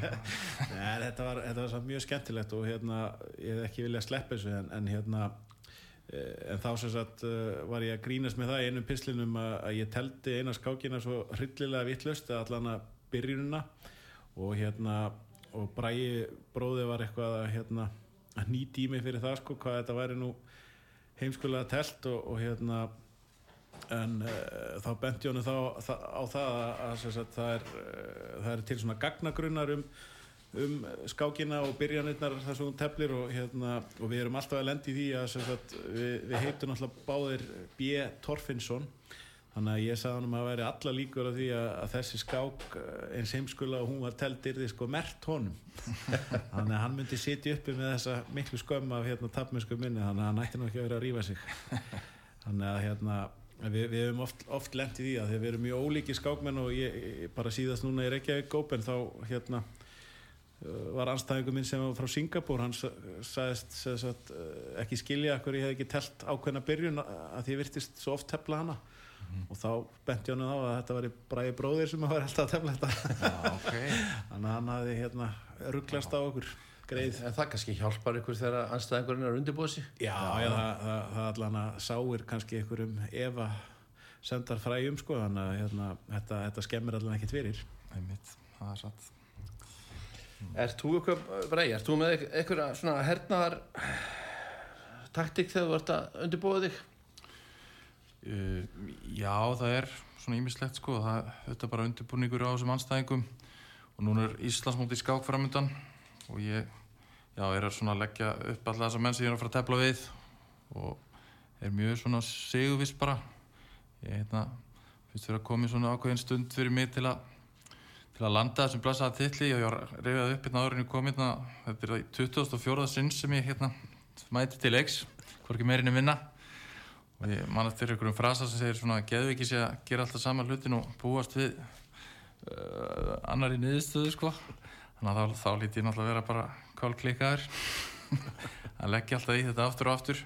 Nei, þetta var, þetta var mjög skemmtilegt og hérna, ég hef ekki viljað sleppa þessu en, en hérna, Eh, en þá sem sagt eh, var ég að grínast með það í einum pislinum að, að ég teldi eina skákina svo hryllilega vittlust að allan að byrjununa og hérna og Bræi bróði var eitthvað að hérna að nýti í mig fyrir það sko hvað þetta væri nú heimskulega telt og, og hérna en uh, þá benti ég honum þá það, á það að, að sagt, það, er, uh, það er til svona gagnagrunnar um um skákina og byrjanirnar þar sem hún teflir og, hérna, og við erum alltaf að lendi í því að við, við heitum náttúrulega báðir B. Torfinsson þannig að ég sagði hann um að veri alla líkur af því að, að þessi skák eh, eins heimskula og hún var teldir því sko mert honum. Þannig að hann myndi sitja uppi með þessa miklu skömm af hérna tapmennsku minni þannig að hann ætti ekki að vera að rýfa sig. Þannig að hérna við, við hefum oft, oft lendið í það þegar við erum mjög ólíki skákmenn og ég, ég bara síðast núna í Reykjavík Open þá hérna Eh, var anstæðingu minn sem var frá Singapúr hann sagðist sagt, eh, ekki skilja hverju ég hef ekki telt ákveðna byrjun að því virtist svo oft tefla hana -hmm. og þá bent ég hann á að þetta var bræði bróðir sem var alltaf að tefla þetta. Ja, okay. þannig að hann hafi hérna, rugglast á okkur greið. En það kannski hjálpar ykkur þegar anstæðingurinn er undirbúið sér já, já, það, það, það allan að sáir kannski ykkur um ef að sendar fræjum sko þannig að hérna, þetta, þetta skemmir allan ekkert fyrir. Einmitt, það er satt. Er þú eitthvað, Brei, er þú með eitthvað svona hernaðar taktik þegar þú ert að undirbúa þig? Uh, já, það er svona ímislegt sko, það er bara undirbúningur á þessum anstæðingum og núna er Íslandsmóti skák framöndan og ég já, er að leggja upp alla þessar menn sem ég er að fara að tefla við. Og er mjög svona seguvist bara. Ég hérna, finnst fyrir að koma í svona ákveðin stund fyrir mig til að til að landa þessum blæsaða tilli og ég var reyðað upp hérna áriðinu komið hérna, þetta er í 2004. sinn sem ég hérna mæti til leiks, hvorki meirinni vinna og ég manast fyrir einhverjum frasa sem segir svona geðu ekki sé að gera alltaf sama hlutin og búast við uh, annar í niðurstöðu sko. Þannig að þá, þá líti ég náttúrulega vera bara kálklikaður að leggja alltaf í þetta aftur og aftur.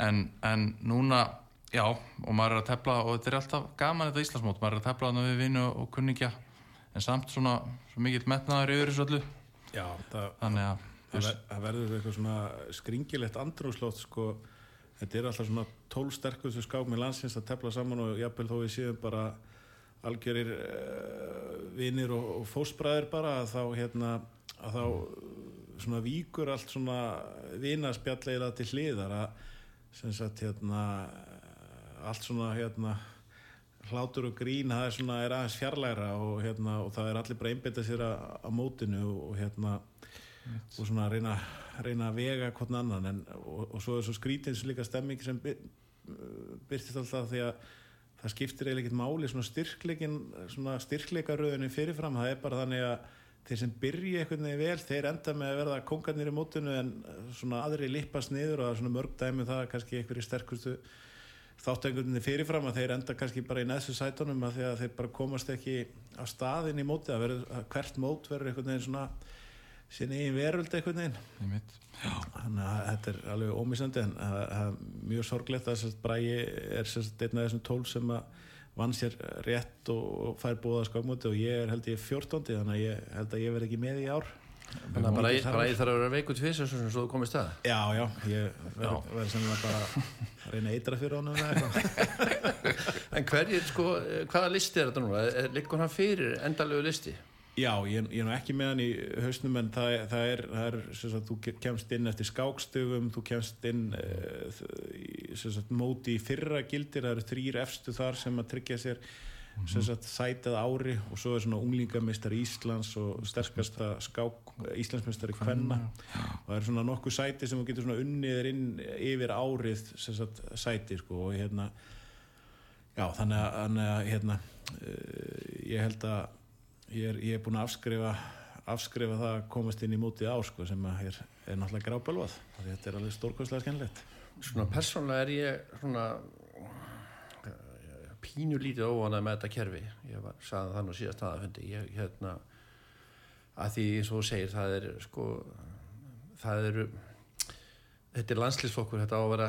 En, en núna já og maður er að tefla og þetta er alltaf gaman þetta Íslandsmót, maður er að tefla þannig við vinnu og kunningja en samt svona mikill metnaður yfir þessu öllu. Já, það, þannig að það, það verður eitthvað svona skringilegt andrúslótt sko, þetta er alltaf svona tólsterkustu skák með landsins að tefla saman og jápil þó við séum bara algjörir uh, vinir og, og fósbræðir bara að þá hérna að þá svona víkur allt svona vinaspjalleira til hliðar að sem sagt hérna allt svona hérna hlátur og grín það er, svona, er aðeins fjarlæra og, hérna, og það er allir bara einbitað sér að, að mótinu og, hérna, og svona að reyna, reyna að vega hvern annan en, og, og svo er svo skrítins líka stemming sem byr, byrtist alltaf því að það skiptir eiginlega ekkert máli svona styrkleikin svona styrkleikaröðunum fyrirfram það er bara þannig að þeir sem byrja einhvern veginn vel þeir enda með að verða kongarnir í mótinu en svona aðri lippast niður og það er svona mörg dæmi um það kannski einhverju sterkustu þáttengunni fyrirfram að þeir enda kannski bara í neðsu sætunum að, að þeir bara komast ekki á staðin í móti að, verið, að hvert mót verður einhvern veginn svona sinni í veröld einhvern veginn. Þannig að þetta er alveg ómísandi en það er mjög sorglegt að Bræi er einn af þessum tól sem að vann sér rétt og fær bóða skákmóti og ég er held ég 14 þannig að ég held að ég verð ekki með í ár. Þannig að bara ég þarf að vera veikut fyrst svo þú komist það Já, já, ég verði semlega bara að reyna eitra fyrir honum En hverjir, sko, hvaða listi er þetta nú? Liggur hann fyrir endalögu listi? Já, ég, ég er nú ekki með hann í hausnum en það, það er, það er sagt, þú kemst inn eftir skákstöfum þú kemst inn uh, í, sagt, móti í fyrra gildir það eru þrýr efstu þar sem að tryggja sér mm -hmm. sætið ári og svo er svona unglingamistari Íslands og sterkasta skák Íslandsmistari Kvenna. og það er svona nokkuð sæti sem þú getur svona unniðir inn yfir árið sagt, sæti sko og hérna já þannig að hérna uh, ég held að ég er, ég er búin að afskrifa afskrifa það að komast inn í mútið á sko, sem er, er náttúrulega grábelvað þetta er alveg stórkvæmslega skemmilegt Svona persónulega er ég svona pínu lítið óvanað með þetta kerfi. Ég var, sagði það nú síðast aðafundi ég, hérna að því eins og þú segir það er sko það eru þetta er landslýsflokkur, þetta á að vera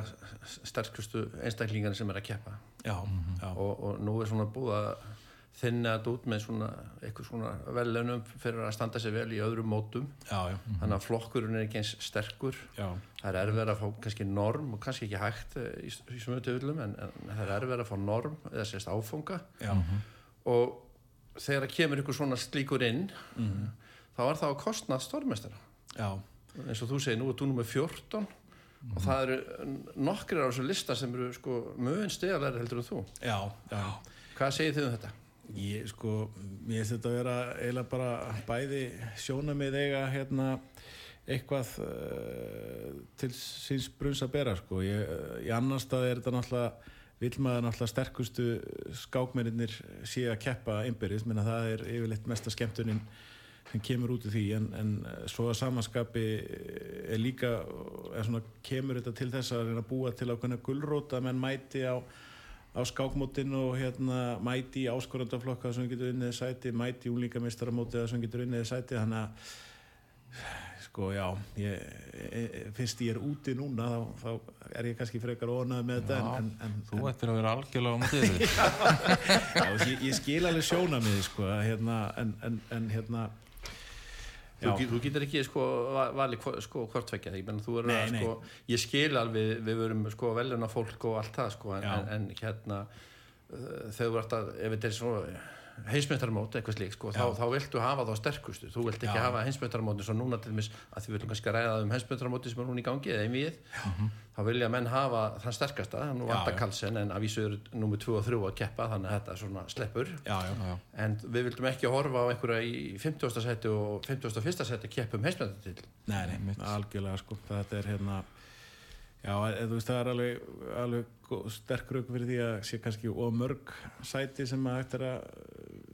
sterkustu einstaklingarnir sem er að keppa. Já, mm -hmm. og, og nú er svona búið að þinna þetta út með svona eitthvað svona velunum fyrir að standa sér vel í öðrum mótum. Já, já, þannig að flokkurinn er ekki eins sterkur. Já, það er erfið að fá kannski norm og kannski ekki hægt eh, í, í svömu töflum en, en það er erfið að fá norm eða sérst áfunga. Já, og þegar það kemur ykkur svona slíkur inn þá er það á kostnað stórmestara já, eins og þú segir, nú er þú nummer 14 og það eru nokkrir á þessu lista sem eru sko mögum stegalæri heldur en þú. Já, já. hvað segir þið um þetta? Ég sko, finnst þetta að vera eiginlega bara bæði sjónamið eiga hérna eitthvað uh, til síns brunns að bera sko. Ég, í annar stað er þetta náttúrulega vill maður náttúrulega sterkustu skákmennir sé að keppa einbyrðis, menna það er yfirleitt mesta skemmtunin sem kemur út í því en, en uh, svo að samanskapi er líka, er svona, kemur þetta til þess að reyna að búa til ákveðna gullrót að menn mæti á á skákmótin og hérna mæti í áskorandaflokka sem getur unnið sæti, mæti í úlíkamistaramóti sem getur unnið sæti þannig að sko já ég, ég, fyrst ég er úti núna þá, þá er ég kannski frekar ónað með þetta en, en, en, Þú ættir að vera algjörlega þig já, ég, ég skil alveg sjóna með sko, hérna, en, en hérna Þú, þú getur ekki sko va- valið sko hvort tvekja ég, sko ég skil alveg, við verum sko veluna fólk og allt það sko en, en, en hérna þú ert að, ef þetta er svona heimsmyndarmót, eitthvað slík sko, þá, þá viltu hafa þá sterkustu, þú vilt ekki Já. hafa heimsmyndarmóti svo núna til mis að því við viljum kannski ræða um heimsmyndarmóti sem er núna í gangi eða einvið, þá vilja menn hafa þann sterkasta, nú vantar já. Karlsson en að vísu eru nummið 2 og 3 að keppa þannig að þetta svona sleppur já, já, Já, en við vildum ekki horfa á einhverja í 50. seti og 51. seti keppum heimsmyndartill Nei, nei, algjörlega sko, þetta er hérna já, eða, þú veist, það er alveg, alveg sterk rauk fyrir því að sé kannski og mörg sæti sem að er að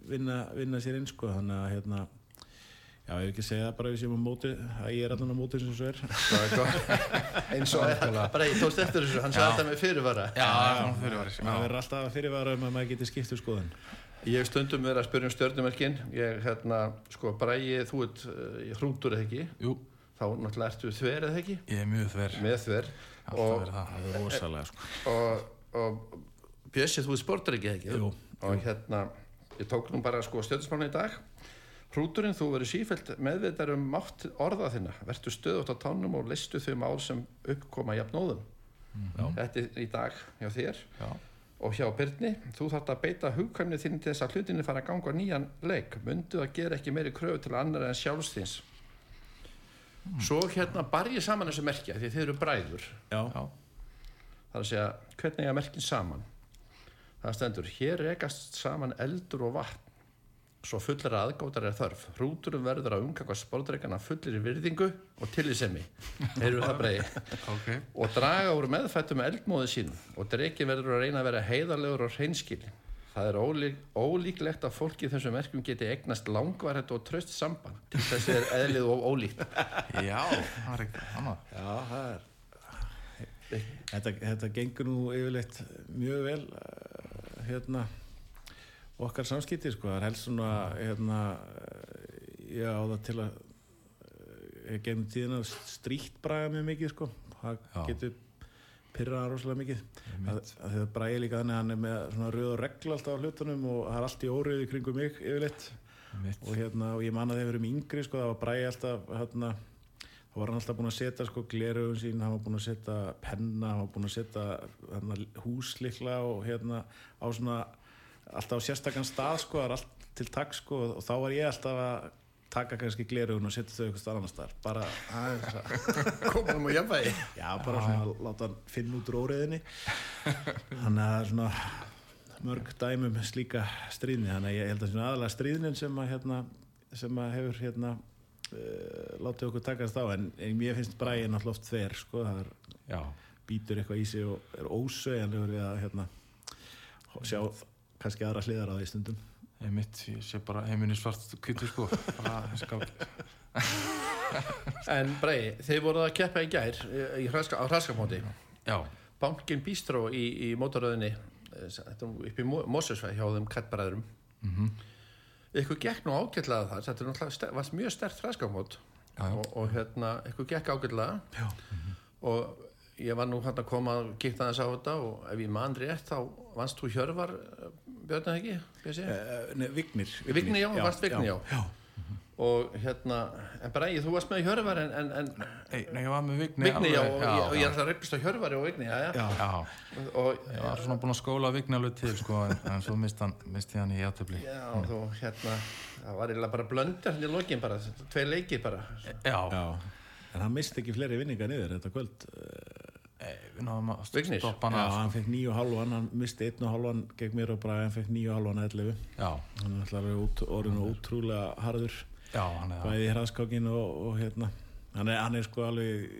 vinna, vinna sér inn sko, þannig að hérna já, ég vil ekki segja það bara við séum á móti að ég er allan á móti sem svo er. Eins og bara ég tókst eftir þessu, hann sagði þetta með fyrirvara. Já, það er fyrirværi maður verður alltaf fyrirvara um að maður geti skipt um skoðun. Ég hef stundum verið að spyrja um stjörnumerkin. Ég hérna, sko, bræði þú ert uh, hrútur eða ekki? Jú, þá náttúrulega ertu þver eða ekki? Ég er mjög þver. Með þver. Alltaf og, verið það er rosalega sko og, og Bjössi, þú ert sportur ekki ekki Jú, og hérna, ég tók nú bara sko stjörnusmána í dag Hrúturinn, þú verður sífælt meðveitar um mátt orða þinna, verður stöðut á tánum og listu þau mál sem uppkoma jafnóðum. Já. Þetta er í dag hjá þér Já, og hjá Byrni. Þú þarft að beita hugkvæmni þín til þess að hlutinni fara að ganga á nýjan leik. Mundu að gera ekki meiri kröfu til annar en sjálfsþins. Svo hérna bar ég saman þessu merkja því þið eru bræður. já, já, Það er að segja, hvernig er merkin saman? Það stendur, hér rekast saman eldur og vatn. Svo fullir aðgótar er þörf. Hrúturum verður að umganga spóldreikana fullir í virðingu og tillisemi heyrðu það bregi ok. Og draga úr meðfættum eldmóði sín og dreiki verður að reyna að vera heiðarlegur og hreinskil það er ólík, ólíklegt að fólki í þessum merkjum geti eignast langvarhætt og tröst samband. Til þessi er eðlið og ólíkt. Já, það er ekki annað. Já, það er. Þetta, þetta gengur nú yfirleitt mjög vel eh, hérna okkar samskipti sko, það er helst svona hérna eh, ég á það til að eh, ég gefum tíðina stríkt braga mjög mikið sko. Það Já. Getur pyrraða rosalega mikið. Að, Einmitt. að það bræði líka þannig að hann er með svona röð og regl alltaf á hlutunum og það er allt í óriði kringum mig yfirleitt. Og, hérna, og ég man að þeir verið yngri sko, það var bræði alltaf hérna, þá var hann alltaf búinn að setja sko, gleraugun sín, hann var búinn að setja penna, hann var búinn að setja hérna, húslikla og hérna á svona, alltaf á sérstakann stað sko, allt til takk sko og þá var ég alltaf að taka kannski gleraugun og setja þau eitthvað starf annar staðar. Bara aðeins að komum og jafnvægi. Já, bara svona að láta hann finna út úr óriðinni Þannig að það er svona mörg dæmum slíka stríðni. Þannig að ég held að svona aðalega stríðnin sem að hérna, sem að hefur hérna uh, látið okkur takast á. En, en mér finnst bræðin alltaf oft þver sko, það er, Já, býtur eitthvað í sig og er ósögjanlegur við að hérna sjá kannski aðra hliðar á því stundum ég mitt, ég sé bara heiminni svart kvítu sko. En bregi, þeir voruð að keppa í gær í hraska, á hraskapóti Bankin Bístró í, í mótaröðinni eh, upp í Mósusvæð hjá þeim kattbræðurum mhm. Ykkur gekk nú ágætlega þar þetta var mjög stert hraskapót og, og hérna, ykkur gekk ágætlega. Já. og ég var nú hérna að koma að gikta þess á þetta og ef ég man rétt þá vannst þú Hjörvar Björn eða ekki? Uh, nei, Vignir. Vignir, já, varst Vignir, já. já. Og hérna, en Bræði, þú varst með Hjörvar en, en, en Nei, nei, ég var með Vigni Vigni, já, alveg, og, ég, og ég alltaf að reypist á Hjörvari og Vigni, já, já. Já. Já, Og, ég var svona búin að skóla Vigni alveg til sko, en, en svo misti hann, misti hann í játöfli já, þú, hérna, það var eiginlega bara blönda hérna í lokin bara, tvei leikir bara. Já, Já. En hann misti ekki fleiri vinninga niður þetta kvöld. Við náðum að stoppa Já, hann af hann fekk nýju og halvan, hann misti einn og halvan gegn mér og bara hann fekk nýju og halvan að 11. Já, Hann er alltaf orðin og ótrúlega harður. já, er bæði í hraðskákin og, og hérna. Hann er, hann er sko alveg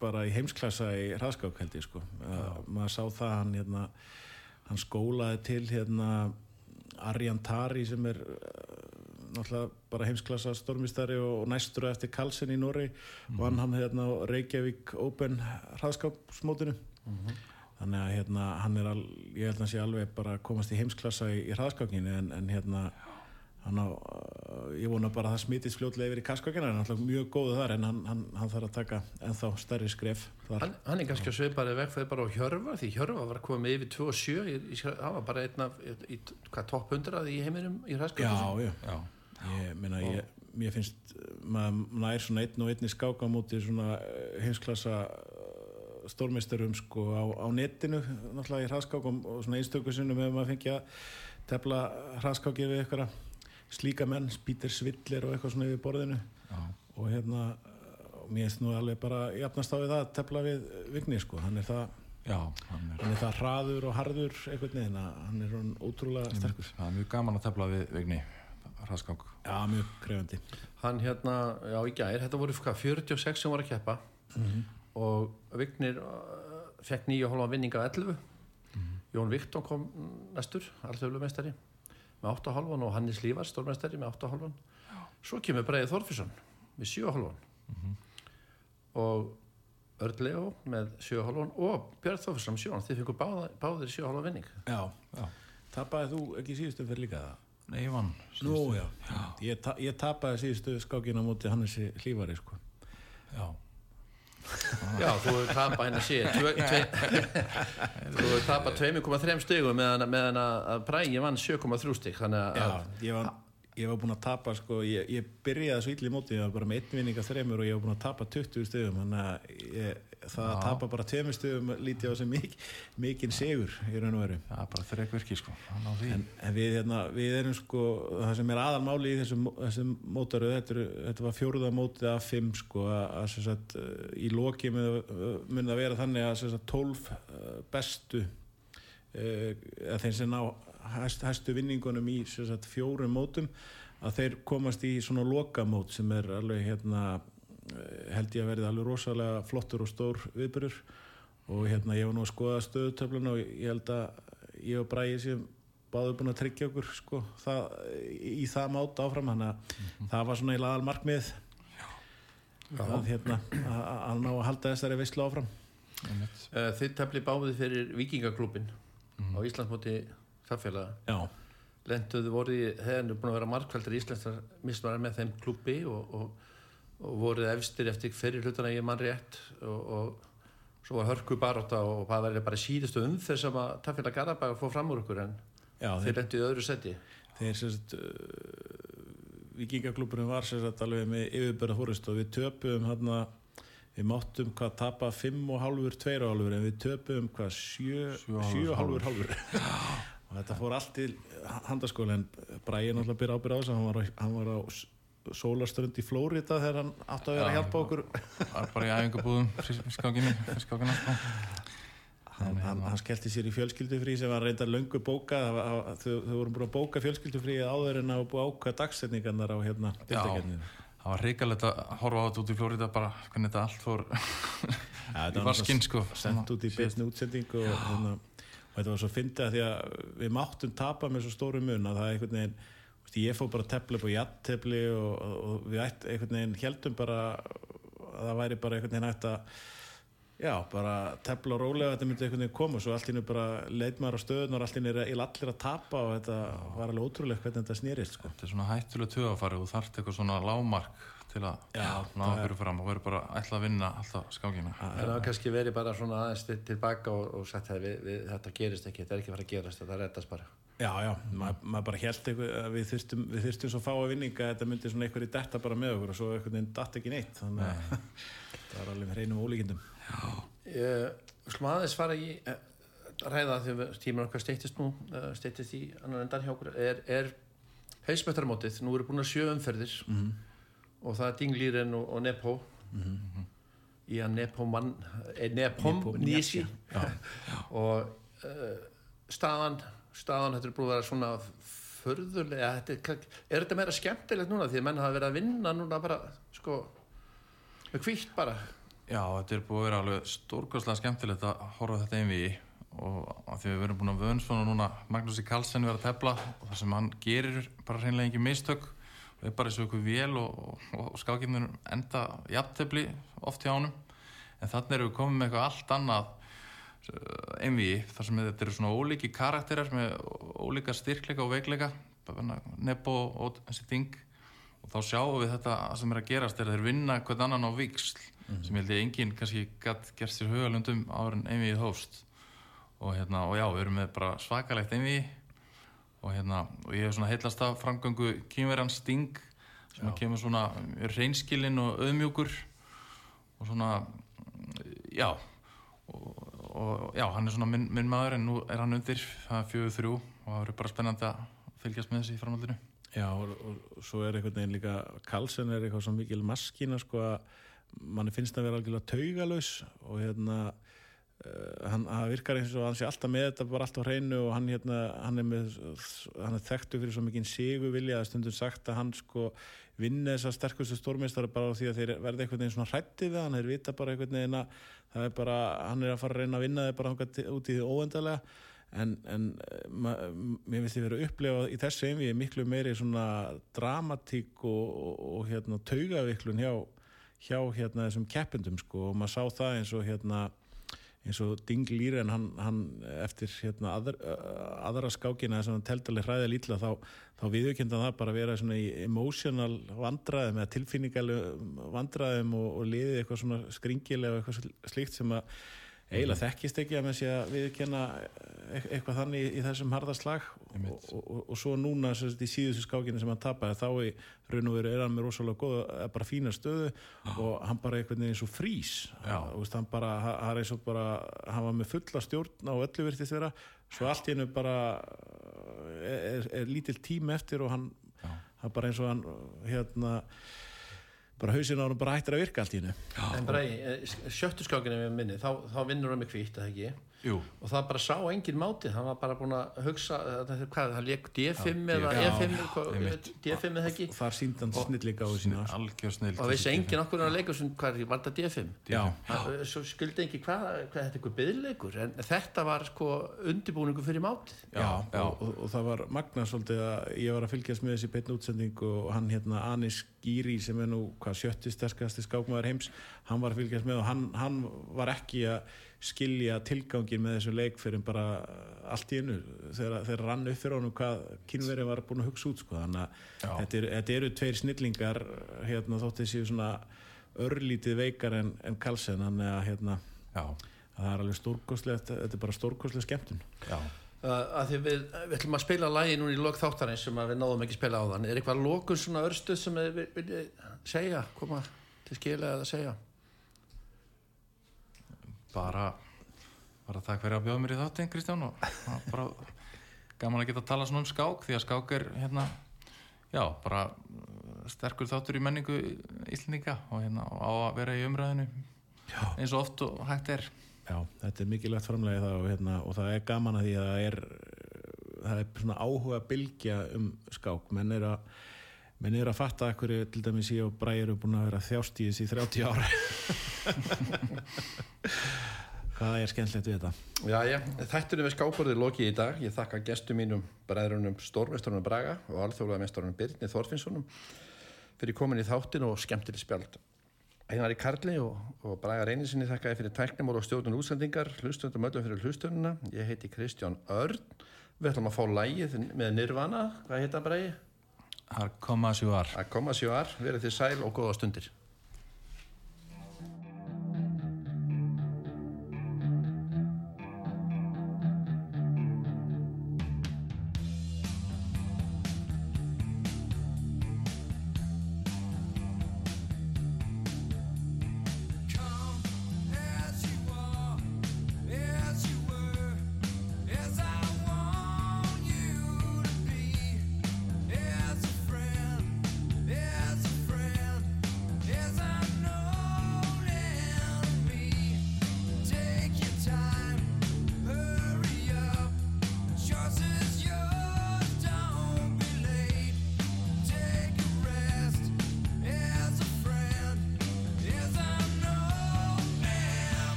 bara í heimsklassa í hraðskák held ég sko. Uh, maður sá það hann hérna hann skólaði til hérna Arjan Tari sem er náttúrulega bara heimsklassa stormistari og næstur eftir Karlsson í Nóri og hann hann hérna á Reykjavík Open hraðskápsmótinu þannig að hérna hann er al, ég held að hann sé alveg bara komast í heimsklassa í, í hraðskákinu en, en hérna hann á, uh, ég vona bara að það smitist fljótlega yfir í kaskökina, hann er alltaf mjög góðu þar en hann, hann, hann þarf að taka ennþá stærri skref þar. Hann, hann er kannski að sveipaði veg fyrir bara á Hjörvar, því Hjörvar var komið yfir 2 og 7, í, í, það var bara einn af, í, í hvað, topp 100 í heiminum í hræskapin. Já, já, Já, ég meina ég, mér finnst uh, maður nær svona einn og einni skáka múti svona uh, heimsklassa uh, stórmeisturum sko á, á netinu náttúrulega í hraðskákum og svona einstöku sinnum hefur maður fengið að tefla hraðskáki við eitthvað slíka menn, Peter Svillir og eitthvað svona yfir borðinu. Já, og hérna og mér finnst nú alveg bara jafnast á við það að tefla við Vigni sko, hann er það já, hann er hann er það hraður og harður einhvern veginn að hann er hann ótrúlega sterkur. Það er mjög gaman að tefla við Vigni Hraðskang já, mjög krefandi Hann hérna, já í gær, þetta voru hvað, 46 sem voru að keppa. Og Vignir uh, fekk nýju hálfa vinning af 11. Jón Viktor kom næstur, alþjóðlu meistari, með 8 hálfan og Hannes Lífars, stórmeistari, með 8 hálfan. Svo kemur Breiði Þorfisson með 7 hálfan og Örd Leo með 7 hálfan og Björn Þorfisson með 7 hálfan. Þið fengur báða, báðir 7 hálfa vinning. já, Já, tapaði þú ekki síðustu fyrir líka það? Nei, ég vann Nú, já, Ég, ta ég tapaði síðustu skákina múti Hannesi Hlífari sko. Já, Já, þú hefur tapað hérna síðan. Þú hefur tapað 2,3 stigum meðan, meðan að Bræði vann 7,3 stig þannig að Já, ég var, búinn að tapa sko, ég, ég byrjaði svo illa í móti ég var bara með einn vinning af þreymur og ég var búinn að tapa 20 stöðum þannig að ég, það að tapa bara tveimur stöðum lítið á sem mik, mikinn segur í raun og veru. Það er bara þreik virki sko en, en við, hérna, við erum sko það sem er aðalmáli í þessum, þessum mótaru þetta, þetta var fjóruða mótið af fimm sko að, að sagt, í loki mun það vera þannig að sem sagt, 12 uh, bestu uh, að þeim sem ná hæst, hæstu vinningunum í sem sagt, fjórum mótum að þeir komast í svona lokamót sem er alveg hérna eh, held ég að verði alveg rosalega flottur og stór viðbyrður og hérna ég var nú að skoða stöðutöflun og ég held að ég og Bræði sem báðu búin að tryggja okkur sko, það, í, það mát áfram. Þannig að það var svona í laðal markmið að hérna að, að ná að halda þessari veistlu áfram. Einmitt. uh, þið tefli báðið fyrir Vikingaklúbin á Íslandsmóti þaðfélaga Já, lenduðu voru í, þegar búin að vera markvældur íslenskar mismarar með þeim klúbi og, og, og voruð efstir eftir fyrir hlutana ég mann rétt og, og svo var hörku baróta og það verði bara síðustu um þess að tafélag Garabæg fór fram úr ykkur en já þeir þeir, lendu í öðru seti þeir sagt uh, vikingaklúburinn var sagt alveg með yfirbörða fórist og við töpum hérna við máttum hvað tapa 5 og halvur 2 og halvur en við töpum hvað 7 Sjö og 7 og hálfur, halvur halvur og þetta fór allt til handaskóla en Bræði náttúrulega byrja ábyrða á þess að hann var á, hann var á s- sólarströnd í Flórida þegar hann átti að vera að Já. hjálpa okkur. Það er bara í æfingabúðum skákinu, skákina sko. Hann, hann, hann skellti sér í fjölskyldufrí sem var reyndar löngu bóka var- þau, vorum búin að bóka fjölskyldufrí áður en að búið ákveða dagsetningarnar á hérna deildakeppninni. Það var hrikalegt að horfa á þetta út í Flórida bara hvernig þetta allt fór Ja, í vaskinn sko. sendt út í betni útsendingu og, hérna, og þetta var svo fyndið að því að við máttum tapa með svo stóru mun að það er einhvern veginn ég fór bara að tefla upp á jattefli og, og, og við ætt, einhvern veginn heldum bara að það væri bara einhvern veginn hægt að já, bara tefla rólega þetta myndi einhvern veginn koma og svo allt í nú bara leit maður á stöðun og allt í nú er allir að tapa og þetta var alveg ótrúlega hvernig þetta snýrist sko. Þetta er svona hættulega tögafari og þú þarft eitthvað svona lámark til að ná það er- fyrir fram og verður bara ætla að vinna alltaf skákina. En það var kannski verið bara svona aðeins til- tilbaka og, og sagt að við, við, þetta gerist ekki, þetta er ekki fara að gerast þetta reddast bara. Já, já, maður mað bara held eitthvað að við þyrstum, við þyrstum svo fá að vinninga að þetta myndi svona eitthvað í detta bara með okkur og svo eitthvað en datt ekki neitt þannig að það var alveg hreinum ólíkindum. Slum aðeins fara í uh, ræða þegar tímur okkar steytist nú uh, steytist í annan endan hjá okkur. Er, er heimsmetaramótið, nú eru búin að sjö umferðir. Mhm. Og það er Dinglýren og, og Nepo. Í að Nepoman eh, Nepom Nisi og uh, staðan staðan þetta er búin að vera svona förðulega, þetta er, er þetta meira skemmtilegt núna? Því að menn hafa verið að vinna núna bara sko með hvítt bara. Já, þetta er búið að vera alveg stórkostlega skemmtilegt að horfa þetta einvigi og að því við verum búin að vöðn svona núna Magnús í Karlsson vera að tefla og það sem hann gerir bara hreinlega engin mistök er bara eins og ykkur vél og, og, og skákirnir enda jafntefli oft hjá honum. En þannig erum við komið með eitthvað allt annað uh, einvigi þar sem þetta eru svona ólíki karakterar með ólíka styrkleika og veikleika Nebo og þessi ting og þá sjáum við þetta sem er að gerast er að þeir vinna hvern annan á viksl sem ég held ég enginn kannski gætt gert sér hugalundum áður en einvið hófst. Og hérna, og já, við erum með bara svakalegt einvið og hérna, og ég hef svona heillast af framgöngu kýmverjan Sting sem að kemur svona reynskilinn og auðmjúkur og svona já og, og já, hann er svona minn, minn maður en nú er hann undir, það er fjögur þrjú og það verður bara spennandi að fylgjast með þessi í framhaldinu. Já, og, og, svo er einhvern veginn líka Karlsson er eitthvað svo mikil maskína sko að manni finnst að vera algjörlega taugalös og hérna hann, hann virkar eins og hann sé alltaf með þetta bara alltaf hreinu og hann hérna hann er, með, hann er þekktu fyrir svo mikinn sigurvilja að stundum sagt að hann sko vinna þessar sterkustu stórmeistara bara því að þeir verða einhvern veginn svona hrætti við hann, þeir vita bara einhvern veginn að það er bara, hann er að fara að reyna að vinna þeir bara út í því óendalega en, en eh, mér finnst verið að upplefa í þessu einvið miklu meiri svona dramatík og, og, og hérna taugaviklun hjá, hjá hérna þessum keppendum sko. Og maður sá það eins og hérna eins og Ding Líren hann, hann eftir hérna aðra, aðra skákina sem hann teldaleg hræði lítla þá, þá viðurkynna það bara að vera svona í emotional vandræðum eða tilfinningaleg vandræðum og, og liðið eitthvað svona skringilega eitthvað slíkt sem að eiginlega þekkist ekki að sé að viðurkenna e- eitthvað þannig í þessum harðarslag og, og, og, og svo núna í síðustu skákinu sem hann tapaði þá í raun og veru er hann með rosalega góða eh, bara fína stöðu og hann bara veginn eins og veist, hann bara, ha- hann er eins og bara hann var með fulla stjórn á öllu virtist vera. Svo allt í hennu bara er, er, er lítil tími eftir og hann, hann bara eins og hann hérna bara hausinn á hann bara hættir að virka allt í hennu en bara í eh, sjöttu skákinu við minni þá, þá vinnur hann með hvítt, eða ekki Jú, og það bara sá engin máti hann var bara búin að hugsa þetta hvað, hann leik D5 eða Já, E5 eða hvað- einmitt. D5 eða ekki. Þar síndi hann snillíka á sína algjör snill og vissi engin okkur að leika sem hvað er, var þetta D5 já, Það- svo skildi ekki hvað, hvað þetta er eitthvað byðleikur en þetta var sko undibúningu fyrir mátið. Já, Já, já. Og, það var magna svolítið að ég var að fylgjast með þessi beinn útsendingu og hann hérna Anis Gíri sem er nú hvað sjötti sterkasti skákmaður heims hann var að fylgjast með og hann, hann var ekki að skilja tilgangin með þessu leik fyrir bara allt í einu. Þegar, þegar rann upp fyrir honum hvað kynverið var búin að hugsa út sko. þannig að þetta, er, þetta eru tveir snillingar hérna þótt þessi svona örlítið veikar en, en Karlsson þannig að hérna það er alveg stórkoslegt þetta er bara stórkoslega skemmtun. Já. uh, að því við, við ætlum að spila lagi núna í lok þáttarins sem að við náðum ekki að spila á þann er eitthvað lokun svona örstuð sem við viljið segja, koma til skila eða segja bara bara takk fyrir að bjóða mér í þáttinn Kristján og bara gaman að geta að tala svona um skák því að skák er hérna já, bara uh, sterkur þáttur í menningu íslendinga og hérna á að vera í umræðinu Já. eins og oft og hægt er Já, þetta er mikilvægt framlega það og, hérna, og það er gaman að því að það er það er svona áhuga bylgja um skák menn er að menn er að fatta ekkur til dæmis ég og Bræ eru búin að vera þjást í þessi 30 ára hvað er skemmtilegt við þetta Já, já, þættunum við skáporðið lokið í dag. Ég þakka gestum mínum, bræðrunum Stórmesturunum Braga og alþjóðlega mesturunum Birni Þorfinnssonum fyrir komin í þáttin og skemmtileg spjald. Einari Karli og, og Braga Reynisinni þakkaði fyrir tæknumór og stjórnun útsendingar, hlustundum öllum fyrir hlustununa. Ég heiti Kristján Örn. Við ætlum að fá lægið með Nirvana. Hvað heita Bræði? Har koma var Að koma sjóar, verið þið sæl og góða stundir.